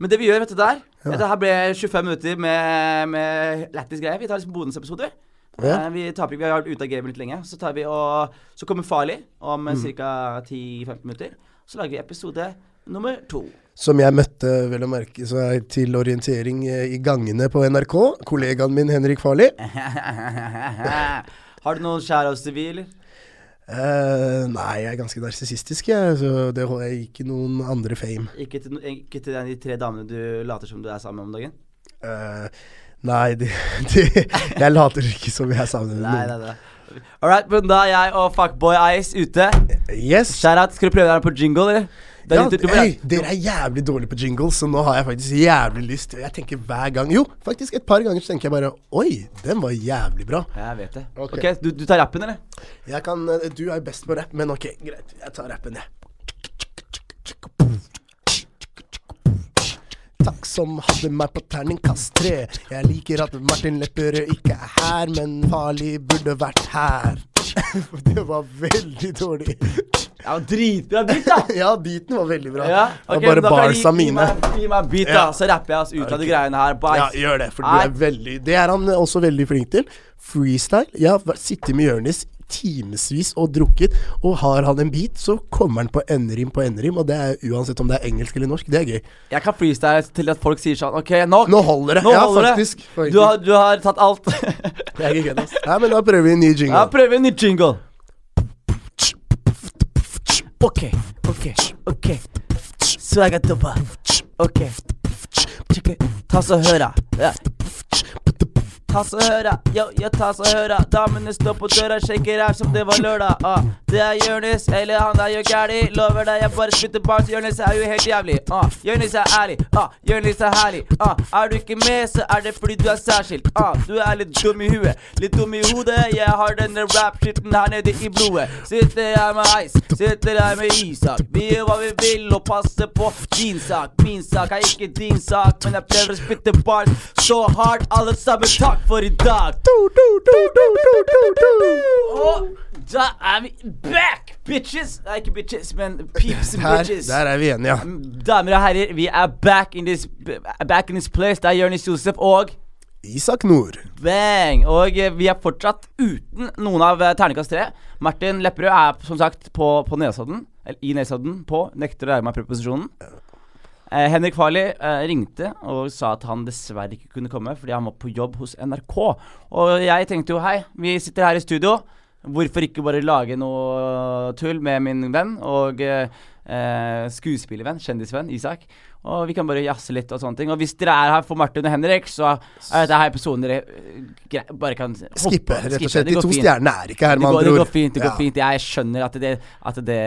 Men det vi gjør, vet du der Ja. Dette her ble 25 minutter med, med lættis greier. Vi tar liksom bonusepisoder. Ja. Eh, Vi, taper, vi har vært ute av gamet litt lenge. Så tar vi og Så kommer Farlig om Mm. ca. 10-15 minutter. Så lager vi episode nummer to. Som jeg møtte, vel å merke, er jeg til orientering eh, i gangene på NRK. Kollegaen min Henrik Farli. har du noen vi, eller? Eh, nei, jeg er ganske narsissistisk, jeg. Så det holder jeg ikke noen andre fame. Ikke til, ikke til de tre damene du later som du er sammen med om dagen? Uh, nei, de, de, Jeg later ikke som jeg er sammen med noen. All right, men da er jeg og Fuckboy Ice ute. Yes. Shout-out. Skal du prøve deg på jingle, eller? Det Ja, må- dere er jævlig dårlige på jingles, så nå har jeg faktisk jævlig lyst. Jeg tenker hver gang Jo, faktisk et par ganger så tenker jeg bare Oi, den var jævlig bra. Jeg vet det. Ok. okay du, du tar rappen, eller? Jeg kan eh, Du er best på rapp, men ok, greit. Jeg tar rappen, jeg. Takk som hadde meg på terningkast tre. Jeg liker at Martin Lepperød ikke er her, men Farlig burde vært her. Det var veldig dårlig. Ja, dritbra beat, da! Ja, beaten var veldig bra. Ja, det var bare bars av barsa mine. Gi meg en beat, da, så rapper jeg oss ut av de greiene her. Bye. Ja, gjør det, for du er veldig Det er han også veldig flink til. Freestyle. Jeg har sittet med Jonis timevis og drukket, og har han en beat, så kommer han på enderim på enderim, og det er uansett om det er engelsk eller norsk. Det er gøy. Jeg kan freestyle til at folk sier sånn OK, nok! Nå holder det. Nå ja, holder faktisk. faktisk. Du har, du har tatt alt. Jeg er ikke kødd, ass. Nei, men da prøver vi en ny jingle. ja, vi en ny jingle. OK, OK, OK. Swagatubba. OK. Ta så høra. Ja. Ta så høra, yo, yo, ta så høra. Damene står på døra, shaker her som det var lørdag. Ah. Det er Jonis, eller han er jo gæli. Lover deg, jeg bare spytter bars. Jonis er jo helt jævlig. Ah. Jonis er ærlig, ah. Jonis er herlig. Ah. Er du ikke med, så er det fordi du er særskilt. Ah. Du er litt dum i huet, litt dum i hodet. Jeg har denne rap-skitten her nede i blodet. Sitter her med Ice, sitter her med Isak. Vi gjør hva vi vil og passer på din sak. Min sak er ikke din sak, men jeg prøver å spytte bars så hardt. Alle sammen, takk for i dag. Og da er vi back, bitches! Nei, ikke bitches, men peeps and Her, bitches. der er vi enige, ja. Damer og herrer, vi er back in this, back in this place. Det er Jonis Josef og Isak Nord. Bang! Og eh, vi er fortsatt uten noen av eh, terningkast tre. Martin Lepperød er som sagt på, på Nesodden, eller i Nesodden, på nekter å lære meg preposisjonen. Eh, Henrik Farli eh, ringte og sa at han dessverre ikke kunne komme fordi han var på jobb hos NRK. Og jeg tenkte jo hei, vi sitter her i studio. Hvorfor ikke bare lage noe tull med min venn? Og eh, eh, skuespillervenn, kjendisvenn, Isak. Og vi kan bare jazze litt og sånne ting. Og hvis dere er her for Martin og Henrik, så er dette her episoden dere eh, bare kan hoppe Skippe, rett og slett. De to stjernene er ikke her, Det med går, ord. det går fint, det går Ja. fint. Jeg skjønner at det, at det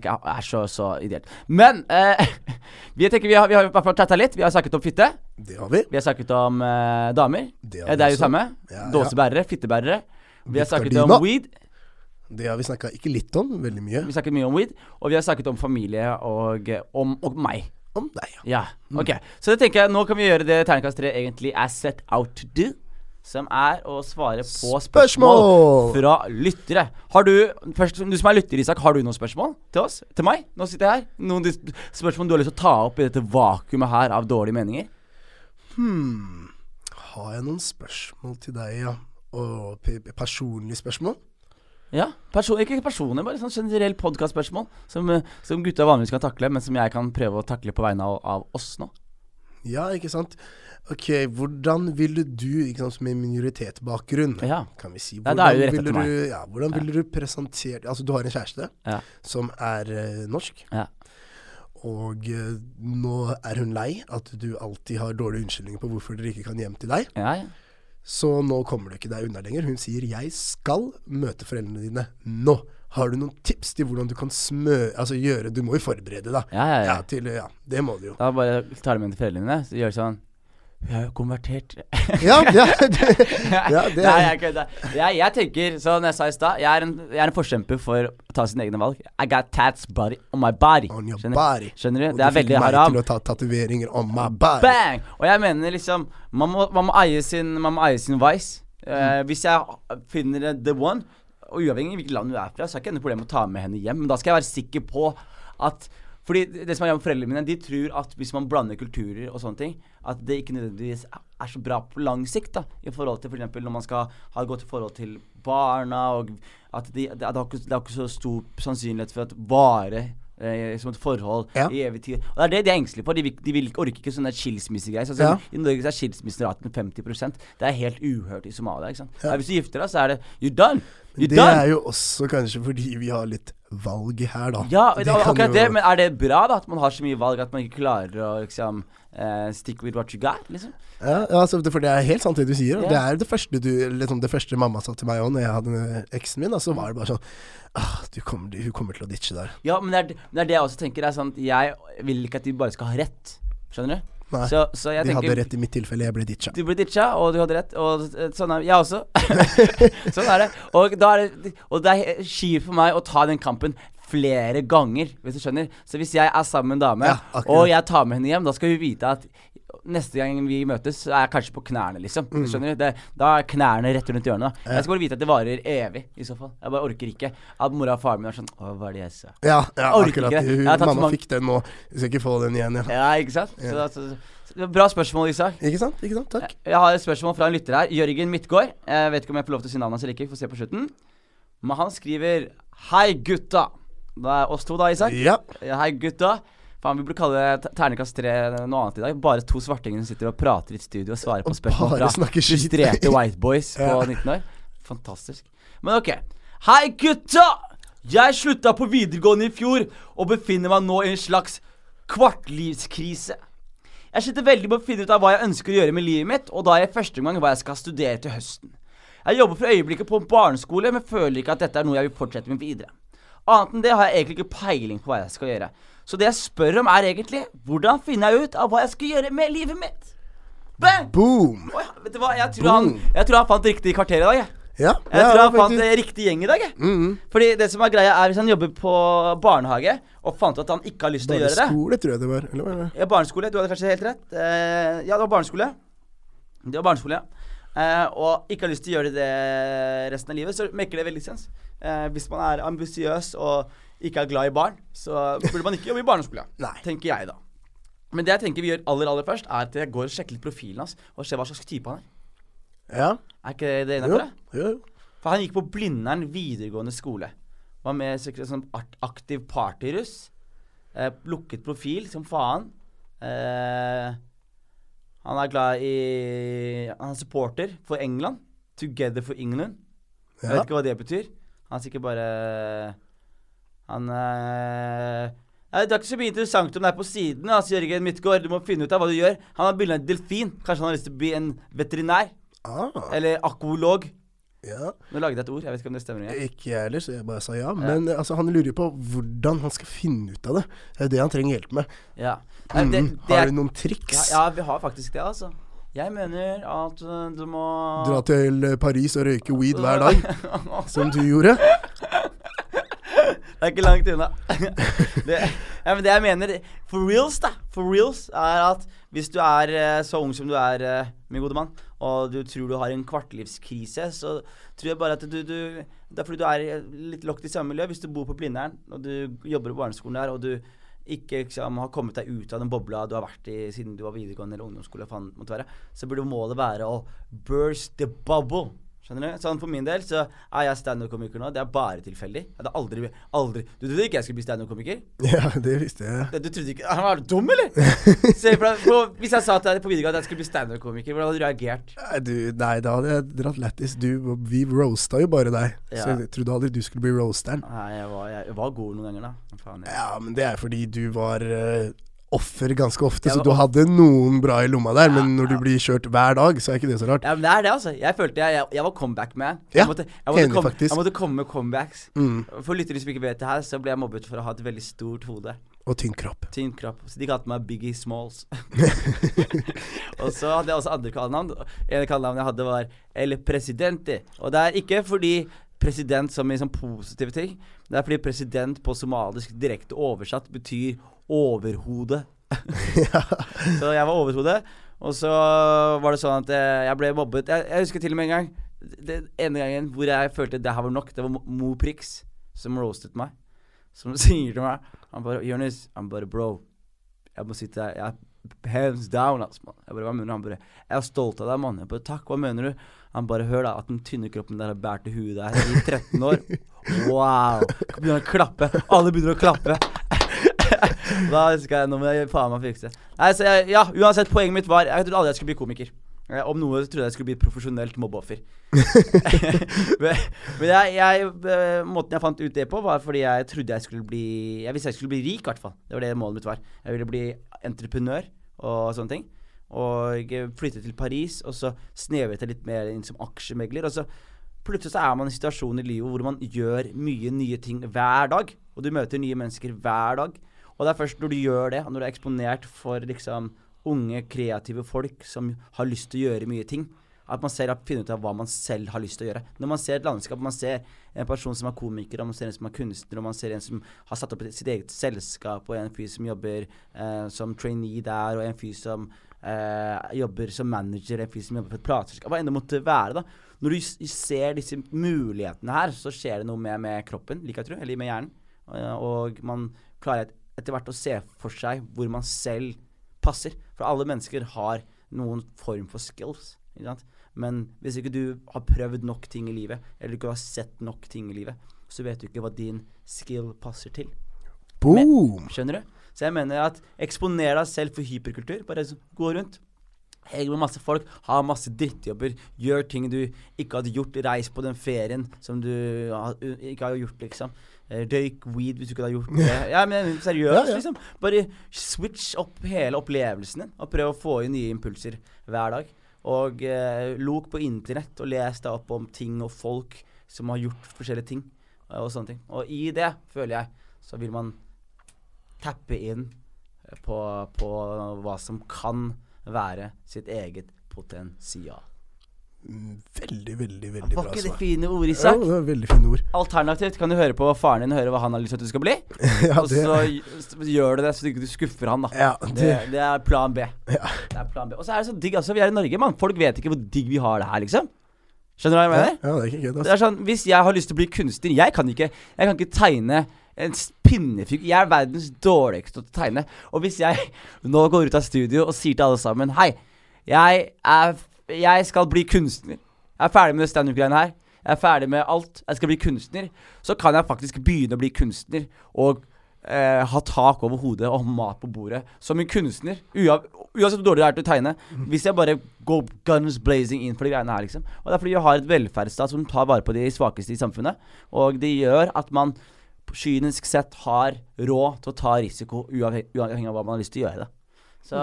ikke er så, så ideelt. Men eh, vi tenker vi har, vi har i hvert fall chatta litt. Vi har snakket om fitte. Det har vi. Vi har snakket om eh, damer. Det Eh, Det er jo samme. Ja. Dåsebærere, fittebærere. Vi har snakket om weed. Det har vi snakka ikke litt om, veldig mye. Vi snakket mye om weed. Og vi har snakket om familie og eh, om og meg. Om deg, ja. Ja, Mm. ok Så det tenker jeg nå kan vi gjøre det Terningkast 3 egentlig er set out to do. Som er å svare på spørsmål, Spørsmål! fra lyttere. Har du først, Du som er lytter, Isak, har du noen spørsmål til oss? Til meg? Nå sitter jeg her. Noen spørsmål du har lyst til å ta opp i dette vakuumet her av dårlige meninger? Hmm. Har jeg noen spørsmål til deg, ja? Og personlige spørsmål? Ja, person, Ikke personlig, bare sånn generell podkastspørsmål som, eh, som gutta vanligvis kan takle, men som jeg kan prøve å takle på vegne av, av oss nå. Ja, ikke sant? Ok, hvordan ville du, ikke sant, med minoritetsbakgrunn, Ja. kan vi si Ja, da er jo ville du, ja, hvordan ville du presentert Altså, du har en kjæreste Ja. som er uh, norsk, Ja. og uh, nå er hun lei at du alltid har dårlige unnskyldninger på hvorfor dere ikke kan hjem til deg. Ja, ja. Så nå kommer du ikke deg unna lenger. Hun sier 'jeg skal møte foreldrene dine nå'. Har du noen tips til hvordan du kan smø... Altså gjøre Du må jo forberede, da. Ja, ja, ja. til, ja det må du jo. Da bare tar du med til foreldrene dine, så gjør sånn Vi har jo konvertert. Ja, ja, det, ja, det Nei, er jeg kødder. Jeg, jeg tenker, som jeg sa i stad, jeg, en- jeg er en forkjemper for å ta sine egne valg. I got tats body on my body. On your Skjønner, body. Skjønner du? Og Det er veldig haram. Og du fikk meg til å ta tatoveringer on my body. Bang! Og jeg mener liksom Man må, man må eie sin Man må eie sin vice. Eh, hvis jeg finner the one, og uavhengig av hvilket land du er fra, så er ikke noe problem å ta med henne hjem. Men da skal jeg være sikker på at fordi det som er med foreldrene mine, de tror at hvis man blander kulturer og sånne ting, at det ikke nødvendigvis er så bra på lang sikt. da I forhold til f.eks. når man skal ha et godt forhold til barna, og at de, det, ikke, det er ikke så stor sannsynlighet for at vare eh, som et forhold Ja. i evig tid. Og det er det de er engstelige for. De, vil, de vil, orker ikke sånne skilsmissegreier. Så, Ja. I Norge så er skilsmisseraten 50% Det er helt uhørt i Somalia. Ikke sant? Ja, hvis du gifter deg, så er det You're done! You're Det done! er jo også kanskje fordi vi har litt valg her, da. Ja, Det det okay, jo- det, men er det bra da at man har så mye valg at man ikke klarer å liksom eh, stick with what you got? Liksom? Ja, ja, altså, for det er helt sant det du sier. Yeah. Det er det første, du, liksom det første mamma sa til meg òg, når jeg hadde eksen min. da, Så var det bare sånn ah, du kommer, du, Hun kommer til å ditche der. Ja, men det er, det er det jeg også tenker. Er sånn, jeg vil ikke at de bare skal ha rett. Skjønner du? Nei, Så, så De tenker hadde rett i mitt tilfelle, jeg ble ditcha. Du ble ditcha, og du hadde rett. Og eh, sånn er jeg også. sånn er det. Og, er det. og det er kjipt for meg å ta den kampen flere ganger, hvis du skjønner. Så hvis jeg er sammen med en dame, Ja, og jeg tar med henne hjem, da skal hun vite at Neste gang vi møtes, så er jeg kanskje på knærne, liksom. Mm. Skjønner du? Det, da er knærne rett rundt hjørnet. Da. Jeg skal bare vite at det varer evig, i så fall. Jeg bare orker ikke at mora og faren min er sånn Å, hva er det jeg sa? Ja, ja akkurat. Hun, mamma mange- fikk den nå. Jeg skal ikke få den igjen, ja. Ja, ikke sant? Så, så, så, så, bra spørsmål, Isak. Ikke sant? Ikke sant? Takk. Jeg har et spørsmål fra en lytter her. Jørgen Midtgaard. Jeg vet ikke om jeg får lov til å si navnet hans eller ikke. Vi får se på slutten. Men han skriver Hei, gutta. Det er oss to, da, Isak. Ja. Ja, Hei, gutta. Faen, Vi burde kalle det te- terningkast tre noe annet i dag. Bare to svartinger som sitter og prater i et studio og svarer på spørsmål bare fra frustrerte white boys på Ja. 19 år. Fantastisk. Men ok. Hei, gutta! Jeg slutta på videregående i fjor og befinner meg nå i en slags kvartlivskrise. Jeg sliter veldig med å finne ut av hva jeg ønsker å gjøre med livet mitt, og da er jeg første gang hva jeg skal studere til høsten. Jeg jobber for øyeblikket på en barneskole, men føler ikke at dette er noe jeg vil fortsette med videre. Annet enn det har jeg egentlig ikke peiling på hva jeg skal gjøre. Så det jeg spør om, er egentlig hvordan finner jeg ut av hva jeg skal gjøre med livet mitt? Bang! Boom! Oi, vet du hva, jeg tror, han, jeg tror han fant riktig kvarter i dag. Jeg, Ja. jeg ja, tror han fant faktisk. riktig gjeng i dag. Jeg. -hmm. Fordi det som er greia, er hvis han jobber på barnehage og fant ut at han ikke har lyst til å gjøre det Barneskole, tror jeg det var. Eller var det? Ja, barneskole. Du hadde kanskje helt rett. Uh, ja, det var barneskole. Det var barneskole, ja. Eh, og ikke har lyst til å gjøre det resten av livet, så maker det veldig sens. Eh, hvis man er ambisiøs og ikke er glad i barn, så burde man ikke jobbe i barneskole. Tenker jeg, da. Men det jeg tenker vi gjør aller aller først, er at jeg går og sjekker litt profilen hans, og ser hva slags type han er. Ja. Er ikke det innafor? jo, jo. For han gikk på Blindern videregående skole. Var med i sikkert sånn art- aktiv partyruss. Eh, lukket profil som faen. Eh, han er glad i Han er supporter for England. Together for England. Jeg Ja. vet ikke hva det betyr. Han er sikkert bare Han Eh, Det er ikke så mye interessant om det er på siden. Altså, Jørgen Midtgaard, du må finne ut av hva du gjør. Han har bilde av en delfin. Kanskje han har lyst til å bli en veterinær? Ah, Eller akvolog? Ja. Nå lagde jeg et ord. Jeg vet ikke om det stemmer. engang. Ikke jeg heller, så jeg bare sa ja. Men eh, altså, han lurer jo på hvordan han skal finne ut av det. Det er jo det han trenger hjelp med. Ja. Nei, det, Mm. det Har du noen triks? ja, vi har faktisk det, altså. Jeg mener at uh, du må Dra til eh, Paris og røyke weed hver dag, som du gjorde? Det er ikke langt unna. det, ja, men det jeg mener for reals, da, for reals, er at hvis du er eh, så ung som du er, eh, min gode mann, og du tror du har en kvartlivskrise, så tror jeg bare at du, du Det er fordi du er eh, litt lokket i samme miljø. Hvis du bor på Blindern, og du jobber på barneskolen der, og du ikke liksom, har kommet deg ut av den bobla du har vært i siden du var videregående eller ungdomsskole, så burde målet være å burst the bubble. Skjønner du? Sånn For min del så er jeg standup-komiker nå. Det er bare tilfeldig. Jeg hadde aldri, aldri Du trodde ikke jeg skulle bli standup-komiker? Ja, det visste jeg. Du trodde ikke Han var dum, eller? Se Hvis jeg sa til deg på videregående at jeg skulle bli standup-komiker, hvordan hadde du reagert? Du, nei, da hadde jeg dratt lættis. Du, vi roasta jo bare deg. Ja. Så jeg trodde aldri du skulle bli roasteren. Nei, jeg var, jeg var god noen ganger, da. Faen, jeg. Ja, men det er fordi du var eh, offer ganske ofte, Jeg så du hadde noen bra i lomma der. Ja, men når ja. du blir kjørt hver dag, så er ikke det så rart. Ja, men det er det, altså. Jeg følte jeg, jeg, jeg var comeback-man. Ja, jeg måtte, jeg måtte enig kom, faktisk. Jeg måtte komme med comebacks. Mm. For lyttere som ikke vet det her, så ble jeg mobbet for å ha et veldig stort hode. Og tynn kropp. Tynn kropp. Så de kalte meg Biggie Smalls. og så hadde jeg også andre kallenavn. En kallenavn jeg hadde, var El Presidente. Og det er ikke fordi president som i sånn positive ting. Det er fordi president på somalisk direkte oversatt betyr overhode. Så jeg var overhode. Og så var det sånn at eh, jeg ble mobbet. Jeg, jeg husker til og med en gang Den ene gangen hvor jeg følte det her var nok. Det var Mo- Prix som roastet meg. Som sier til meg Han bare 'Jonis, han bare Bro, jeg må sitte her. Jeg er hands down, altså. mann. Jeg bare, hva mener du? Han bare 'Jeg er stolt av deg, mann'. Jeg bare 'Takk, hva mener du?' Han bare 'Hør, da, at den tynne kroppen der har båret til huet der i 13 år'. Wow. Begynner å klappe. Alle begynner å klappe. da husker jeg Nå må jeg faen meg fikse. Nei, så jeg, ja, uansett, poenget mitt var Jeg trodde aldri jeg skulle bli komiker. Eh, Om noe så trodde jeg skulle bli et profesjonelt mobbeoffer. men men jeg, jeg, eh, måten jeg fant ut det på, var fordi jeg trodde jeg skulle bli Jeg visste jeg skulle bli rik, i hvert fall. Det var det målet mitt var. Jeg ville bli entreprenør og sånne ting. Og flyttet til Paris, og så snevret jeg litt mer inn som aksjemegler. Og så plutselig så er man i en situasjon i livet hvor man gjør mye nye ting hver dag. Og du møter nye mennesker hver dag. Og det er først når du gjør det, og når du er eksponert for liksom unge, kreative folk som har lyst til å gjøre mye ting, at man selv finner ut av hva man selv har lyst til å gjøre. Når man ser et landskap, man ser en person som er komiker, og man ser en som er kunstner, og man ser en som har satt opp sitt eget selskap, og en fyr som jobber eh, som trainee der, og en fyr som eh, jobber som manager, en fyr som jobber for et plateselskap, hva enn det måtte være, da. Når du ser disse mulighetene her, så skjer det noe med, med kroppen, liker jeg tro, eller med hjernen. Eh, og man klarer et, etter hvert å se for seg hvor man selv passer. For alle mennesker har noen form for skills. Men hvis ikke du har prøvd nok ting i livet, eller ikke har sett nok ting i livet, så vet du ikke hva din skill passer til. Boom! Skjønner du? Så jeg mener at eksponer deg selv for hyperkultur. Bare gå rundt. Heng med masse folk, ha masse drittjobber, gjør ting du ikke hadde gjort, reis på den ferien som du ikke har gjort, liksom. Eh, Røyk weed hvis du ikke hadde gjort det. Ja, men seriøst, Ja, ja. liksom. Bare switch opp hele opplevelsen din, og prøv å få inn nye impulser hver dag. Og eh, lok på internett, og les deg opp om ting og folk som har gjort forskjellige ting. eh, Og sånne ting. Og i det, føler jeg, så vil man tappe inn på, på hva som kan være sitt eget potensial. Veldig, Veldig, veldig, bra svar. Var ikke det fine ord, Ja, Isak? det var veldig fine ord. Alternativt kan du høre på faren din høre hva han har lyst til at du skal bli. ja, Og så gj- gjør du det så du ikke skuffer han, da. ja, Det, det, det er plan B. ja. Det er plan B. Og så er det så digg, altså. Vi er i Norge, mann. Folk vet ikke hvor digg vi har det her, liksom. Skjønner du hva jeg mener? ja, det er ikke gøy, Det er sånn, Hvis jeg har lyst til å bli kunstner Jeg kan ikke Jeg kan ikke tegne en pinnefigur. Jeg er verdens dårligste til å tegne. Og hvis jeg nå går ut av studio og sier til alle sammen Hei, jeg er Jeg skal bli kunstner. Jeg er ferdig med standup-greiene her. Jeg er ferdig med alt. Jeg skal bli kunstner. Så kan jeg faktisk begynne å bli kunstner og eh, ha tak over hodet og mat på bordet. Som en kunstner. Ua uansett hvor dårlig det er til å tegne. Hvis jeg bare går guns blazing inn for de greiene her, liksom. Og det er fordi vi har et velferdsstat som tar vare på de svakeste i samfunnet. Og det gjør at man kynisk sett har råd til å ta risiko uavhengig, av hva man har lyst til å gjøre. det. Så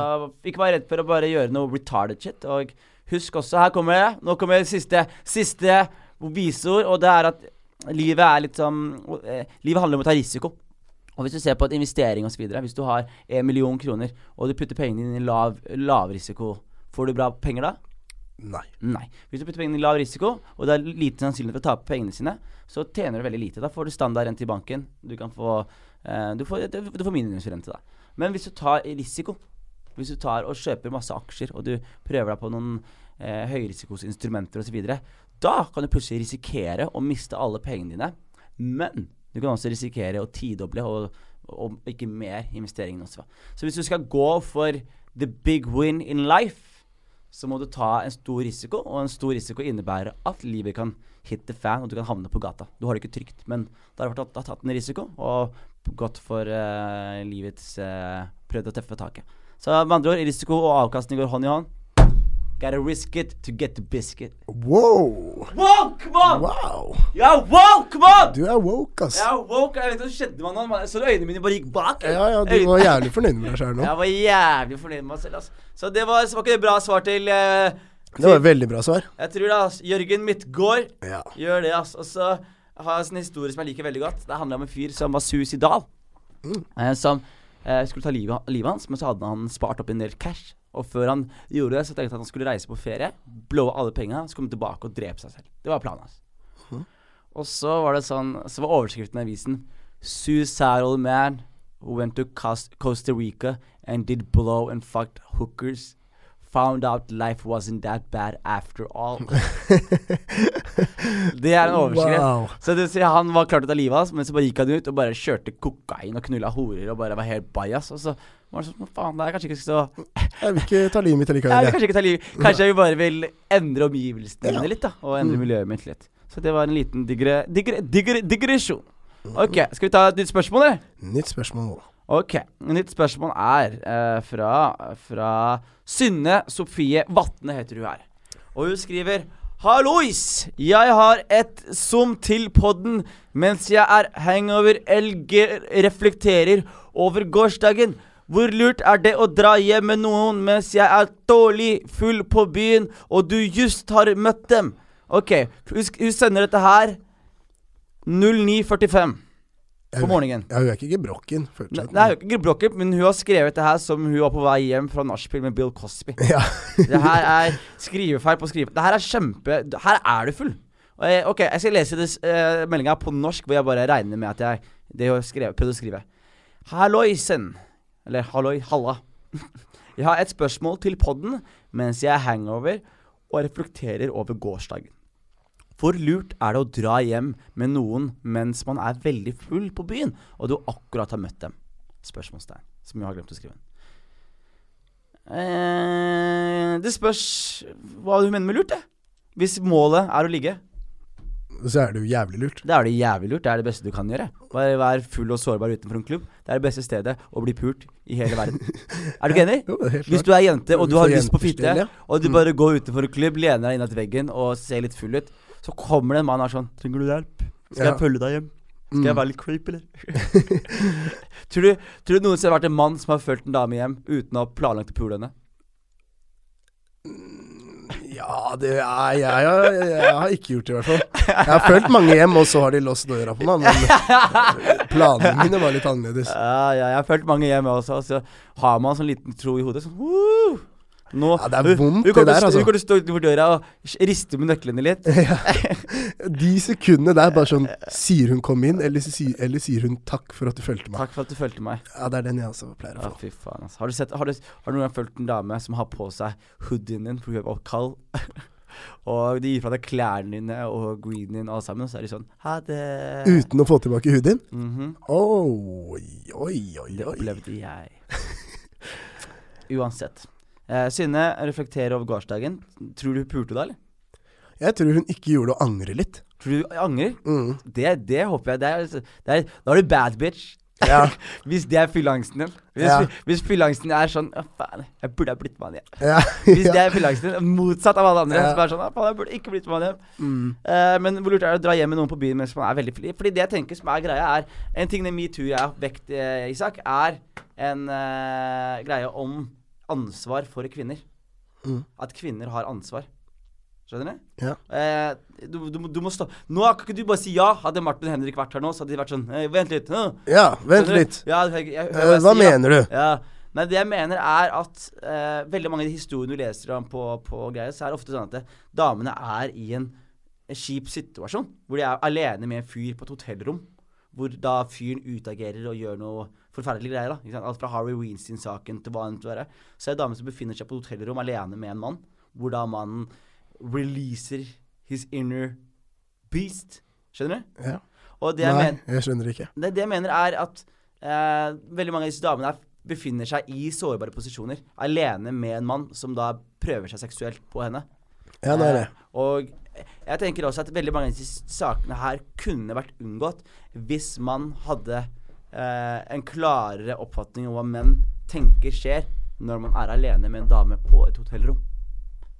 ikke vær redd for å bare gjøre noe retarded shit. Og husk også, her kommer det, nå kommer det siste, siste visord, og det er at livet er litt sånn Livet handler om å ta risiko. Og hvis du ser på et investering osv., hvis du har en million kroner, og du putter pengene dine i lav, risiko, får du bra penger da? Nei. Nei. Hvis du putter pengene i lav risiko, og det er lite sannsynlig for å tape pengene sine, så tjener du veldig lite. Da får du standardrente i banken. Du kan få eh, Du får, du, du får minimumsrente, da. Men hvis du tar risiko, hvis du tar og kjøper masse aksjer, og du prøver deg på noen eh, høyrisikosinstrumenter osv., da kan du plutselig risikere å miste alle pengene dine. Men du kan også risikere å tidoble og, og ikke mer investeringene også. Så hvis du skal gå for the big win in life, så må du ta en stor risiko, og en stor risiko innebærer at livet kan hit the fan, og du kan havne på gata. Du har det ikke trygt, men da har du tatt, tatt en risiko og gått for uh, livets uh, Prøvd å tøffe taket. Så med andre ord, risiko og avkastning går hånd i hånd. Gotta risk it to get the biscuit. Wow. Wow, come on! Wow. Ja, wow, come on! Du er woke, ass. Jeg er woke, jeg vet ikke hva som skjedde med meg nå. Så øynene mine bare gikk bak. Ja, ja, du var jævlig fornøyd med deg sjøl nå. Jeg var jævlig fornøyd med meg selv. ass. Så det var, så var ikke det bra svar til uh, Det var et veldig bra svar. Jeg tror det, ass. Jørgen Midtgaard Ja. gjør det, ass. Og så har jeg en historie som jeg liker veldig godt. Det handler om en fyr som var suicidal. Mm. Eh, som uh, skulle ta livet, livet hans, men så hadde han spart opp en del cash. Og før han gjorde det, så tenkte han at han skulle reise på ferie, blowe alle penga, så komme tilbake og drepe seg selv. Det var planen hans. Mhm. Og så var det sånn Så var overskriften i avisen 'Suicidal man who went to Costa Rica and did blow and fucked hookers'. Found out life wasn't that bad after all. det er en overskrift. Wow. Så det han var klar til å ta livet av oss, men så bare gikk han ut og bare kjørte kokain og knulla horer og bare var helt bajas. Og så var det sånn Faen, det er kanskje ikke så Jeg vil ikke ta livet mitt jeg vil kanskje ikke ta livet Kanskje jeg bare vil endre omgivelsene mine litt, da. Og endre Mm. miljøet mitt litt. Så det var en liten digre, digre, digre, digresjon. Ok, skal vi ta et nytt spørsmål, eller? Nytt spørsmål. Ok, Nytt spørsmål er eh, fra, fra Synne Sofie Vatne, heter hun her. Og hun skriver Hallois! Jeg har et zoom til podden mens jeg er hangover LG reflekterer over gårsdagen. Hvor lurt er det å dra hjem med noen mens jeg er dårlig full på byen, og du just har møtt dem? Ok, hun sender dette her 09.45 på morgenen. Ja, hun er ikke gebrokken. Nei, hun er ikke gebrokken, men hun har skrevet det her som hun var på vei hjem fra nachspiel med Bill Cosby. Ja. Det her er skrivefeil på skrive... Det her er kjempe Her er du full. Ok, jeg skal lese det, uh, meldinga på norsk, hvor jeg bare regner med at jeg Det jeg har skrevet, prøvd å skrive. Halloisen. Eller halloi, halla. Jeg har et spørsmål til podden mens jeg er hangover og reflekterer over gårsdagen. Hvor lurt er det å dra hjem med noen mens man er veldig full på byen, og du akkurat har møtt dem? Spørsmålstegn. Som jeg har glemt å skrive. Eh, det spørs hva du mener med lurt, det. Hvis målet er å ligge, Så er det jo jævlig lurt. Det er det jævlig lurt. Det er det beste du kan gjøre. Bare Vær full og sårbar utenfor en klubb. Det er det beste stedet å bli pult i hele verden. Er du ikke enig? Jo, Hvis du er jente og du har lyst på fitte, og du Mm. bare går utenfor en klubb, lener deg innat veggen og ser litt full ut, så kommer det en mann og er sånn 'Trenger du hjelp? Skal Ja. jeg følge deg hjem? Skal jeg Mm. være litt creep, eller?' tror, du, tror du noensinne har vært en mann som har fulgt en dame hjem uten å ha planlagt å pule henne? Ja, det er jeg, jeg, jeg har ikke gjort det, i hvert fall. Jeg har fulgt mange hjem, og så har de låst døra på meg. Men planene mine var litt annerledes. Ja, ja, jeg har fulgt mange hjem også, og så har man sånn liten tro i hodet. Sånn Woo! Nå, Ja, det er vondt, det der, altså. Hun kommer til å stå utenfor døra og riste med nøklene litt. De sekundene der, bare sånn Sier hun 'kom inn', eller, eller sier hun 'takk for at du fulgte meg'? Takk for at du fulgte meg. Ja, det er den jeg også pleier å få. Ja, fy faen, altså. Har du, sett, har, du, har du noen gang fulgt en dame som har på seg hoodien din fordi hun er kald? og de gir fra deg klærne dine og greenen din alle sammen, så er de sånn Ha det. Uten å få tilbake huden? Mhm. Oi, oi, oi, Det opplevde jeg. Uansett. Eh, Synne reflekterer over gårsdagen. Tror du hun pulte da, eller? Jeg tror hun ikke gjorde det og angrer litt. Tror du angrer? Mm. Det, det håper jeg. Det er, det er, da er du bad bitch. Ja. Hvis det er fylleangsten din. Hvis, Ja. hvis fylleangsten er sånn Å, faen, jeg burde ha blitt med han hjem. Ja. Hvis det er fylleangsten din, motsatt av alle andre, så bare sånn Å, faen, jeg burde ikke blitt med han hjem. Mm. Eh, men hvor lurt er det å dra hjem med noen på byen mens man er veldig fri? Fordi det jeg tenker som er greia, er En ting det metoo jeg har vekt, eh, Isak, er en eh, greie om ansvar for kvinner. Mm. At kvinner har ansvar. Skjønner du? Ja. Eh, du, du, du må stå Nå kan ikke du bare si ja. Hadde Martin Henrik vært her nå, så hadde de vært sånn eh, Vent litt. Uh. ja, vent litt. Ja, jeg, jeg, jeg, Eh, hva mener ja. du? Ja. Nei, det jeg mener er at eh, veldig mange av de historiene du leser om på, på greier, så er det ofte sånn at det, damene er i en, en kjip situasjon. Hvor de er alene med en fyr på et hotellrom. Hvor da fyren utagerer og gjør noe forferdelige greier. da? Alt fra Harry Weinstein-saken til hva enn det være. Så er det damer som befinner seg på et hotellrom alene med en mann. Hvor da mannen releaser his inner beast. Skjønner du? Ja. Og det jeg Nei, mener jeg skjønner ikke. det, det jeg mener er at eh, veldig mange av disse damene er, befinner seg i sårbare posisjoner. Alene med en mann som da prøver seg seksuelt på henne. Ja, det er det. Eh, og jeg tenker også at veldig mange av disse sakene her kunne vært unngått hvis man hadde eh, en klarere oppfatning om hva menn tenker skjer når man er alene med en dame på et hotellrom.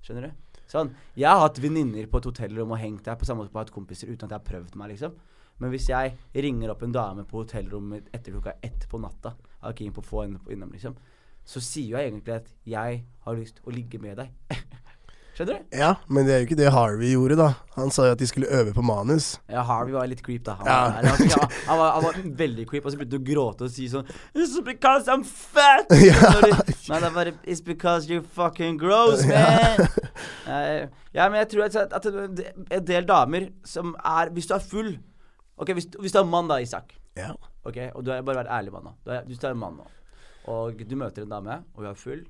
Skjønner du? Sånn, Jeg har hatt venninner på et hotellrom og hengt der på samme måte på hatt kompiser uten at jeg har prøvd meg, liksom. Men hvis jeg ringer opp en dame på hotellrommet etter klokka ett på natta, er keen på få innom, liksom, så sier jeg egentlig at jeg har lyst å ligge med deg. Skjønner du? Ja, men det er jo ikke det Harvey gjorde, da. Han sa jo at de skulle øve på manus. Ja, Harvey var litt creep, da. Han, Ja. var, han, var, han, var, han var veldig creep, og så begynte han å gråte og si sånn It's because I'm fat! Ja. Nei, det var It's because you're fucking gross, man! Eh, ja, men jeg tror at, at en del damer som er Hvis du er full Ok, hvis, hvis du er mann, da, Isak. Ja. Ok, Og du har bare vært ærlig mann nå. Du er, du er mann nå, og du møter en dame, og hun er full,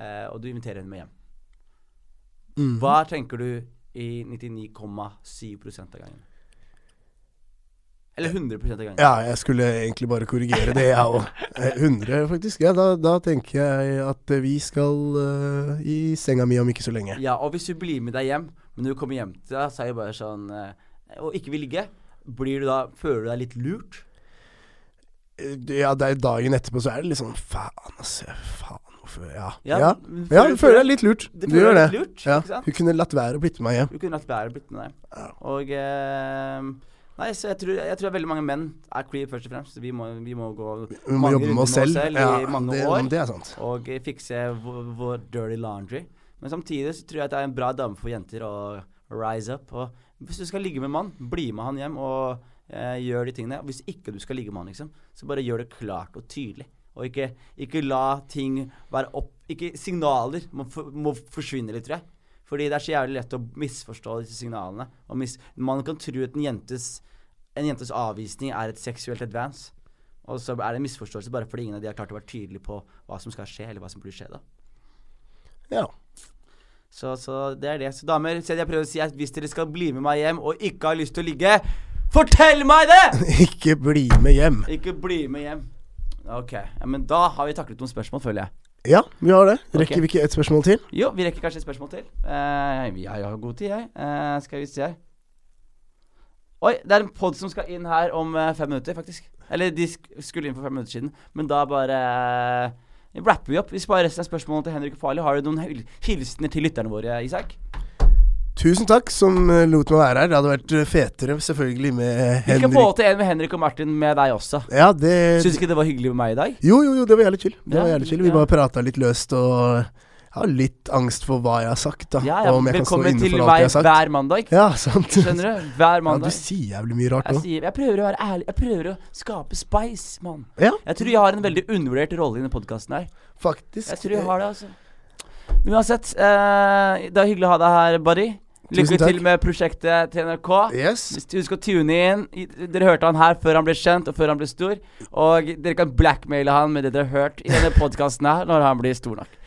eh, og du inviterer henne med hjem. Mhm. Hva tenker du i 99,7 av gangen? Eller 100 av gangen? ja, jeg skulle egentlig bare korrigere det, jeg òg. 100, faktisk. Ja, da, da tenker jeg at vi skal uh, i senga mi om ikke så lenge. Ja, og hvis du blir med deg hjem, men når du kommer hjem til deg, så er det bare sånn uh, Og ikke vil ligge, blir du da Føler du deg litt lurt? Eh, Ja, det er dagen etterpå, så er det litt sånn Faen, altså. Faen, Ja. Ja, Ja, men ja føler- du føler deg litt lurt. Det Du gjør det. lurt, Ja. Hun kunne latt være å blitt med meg hjem. Hun kunne latt være å bytte med deg. Og eh, Nei, så jeg tror, jeg tror veldig mange menn er queer, først og fremst. Vi må, vi må gå Vi må jobbe med oss selv. Ja, i mange det, år. det er sant. og fikse vår, vår dirty laundry. Men samtidig så tror jeg at det er en bra dame for jenter å rise up. Og hvis du skal ligge med en mann, bli med han hjem og eh, gjør de tingene. Og hvis ikke du skal ligge med han, liksom, så bare gjør det klart og tydelig. Og ikke, ikke la ting være opp Ikke signaler må, for, må forsvinne litt, tror jeg. Fordi det er så jævlig lett å misforstå disse signalene. Mis, man kan tro at en jentes, en jentes avvisning er et seksuelt advance. Og så er det en misforståelse bare fordi ingen av de har klart å være tydelige på hva som skal skje, eller hva som burde skje. da Ja. Så, så det er det. Så damer, se jeg prøver å si at hvis dere skal bli med meg hjem og ikke har lyst til å ligge, fortell meg det! Ikke bli med hjem. Ikke bli med hjem. Ok, ja, men da har vi taklet noen spørsmål, føler jeg. Ja, vi har det. Rekker Rekker vi ikke et spørsmål til? Jo, vi rekker kanskje et spørsmål til. Eh, jeg har god tid, jeg. Uh, skal vi se her. Oi, det er en pod som skal inn her om uh, fem minutter, faktisk. Eller de sk skulle inn for fem minutter siden. Men da bare uh, rapper vi opp. Vi sparer resten av spørsmålene til Henrik og Farley. Har du noen hilsener til lytterne våre, Isak? Tusen takk som eh, lot meg være her. Det hadde vært eh, fetere, selvfølgelig, med Vi skal få til en med Henrik og Martin med deg også. Ja, det Syns ikke det var hyggelig med meg i dag? Jo, jo, jo, det var jævlig chill. Det var jævlig chill. Vi bare prata litt løst og har litt angst for hva jeg har sagt, da. Ja, ja, og om jeg kan stå Velkommen inne til for alt jeg meg har sagt. hver mandag. Ja, sant. Skjønner du? Hver mandag. Ja, du sier jævlig mye rart Jeg, nå. sier, jeg prøver å være ærlig. Jeg prøver å skape spice, mann. Ja, Jeg tror jeg har en veldig undervurdert rolle i denne podkasten her. faktisk. Jeg tror jeg har det, altså. Uansett, eh, det er hyggelig å ha deg her, buddy. Lykke til med prosjektet til NRK. Yes. Husk å tune inn. Dere hørte han her før han ble kjent og før han ble stor. Og dere kan blackmaile han med det dere har hørt i denne podkasten her, når han blir stor nok.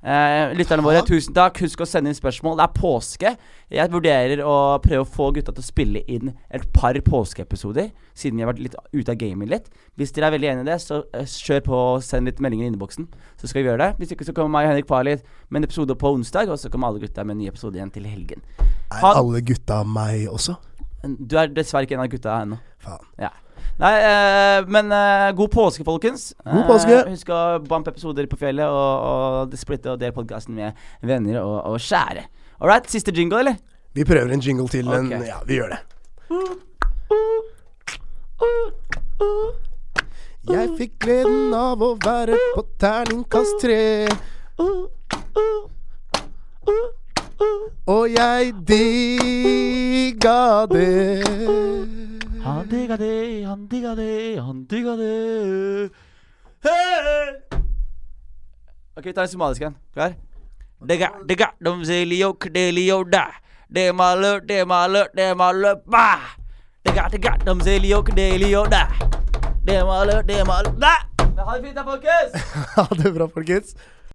Eh, lytterne våre, tusen takk. Husk å sende inn spørsmål. Det er påske. Jeg vurderer å prøve å få gutta til å spille inn et par påskeepisoder, siden vi har vært litt ute av gamet litt. Hvis dere er veldig enig i det, så eh, kjør på og send litt meldinger i innboksen. Så skal vi gjøre det. Hvis ikke så kommer meg og Henrik Farley med en episode på onsdag, og så kommer alle gutta med en ny episode igjen til helgen. Er alle gutta meg også? Du er dessverre ikke en av gutta ennå. Faen. Ja. Nei, eh, men eh, god påske, folkens. God påske. Eh, husk å bampe episoder på fjellet, og, og splitte og dele podkasten med venner og, og kjære. All right, siste jingle, eller? Vi prøver en jingle til, Okay. En, ja, vi gjør det. Jeg fikk gleden av å være på terningkast tre. Og jeg digga det. Han digga det, han digga det, han digga det. Hey! Ok, vi tar en somalisk en. Klar? Digga, digga, dum zelio, kdelio, da. Det maler, det maler, det maler, ba. Digga, digga, dum zelio, kdelio, da. Det maler, det maler, da. Ha det fint da, folkens. Ha det bra, folkens.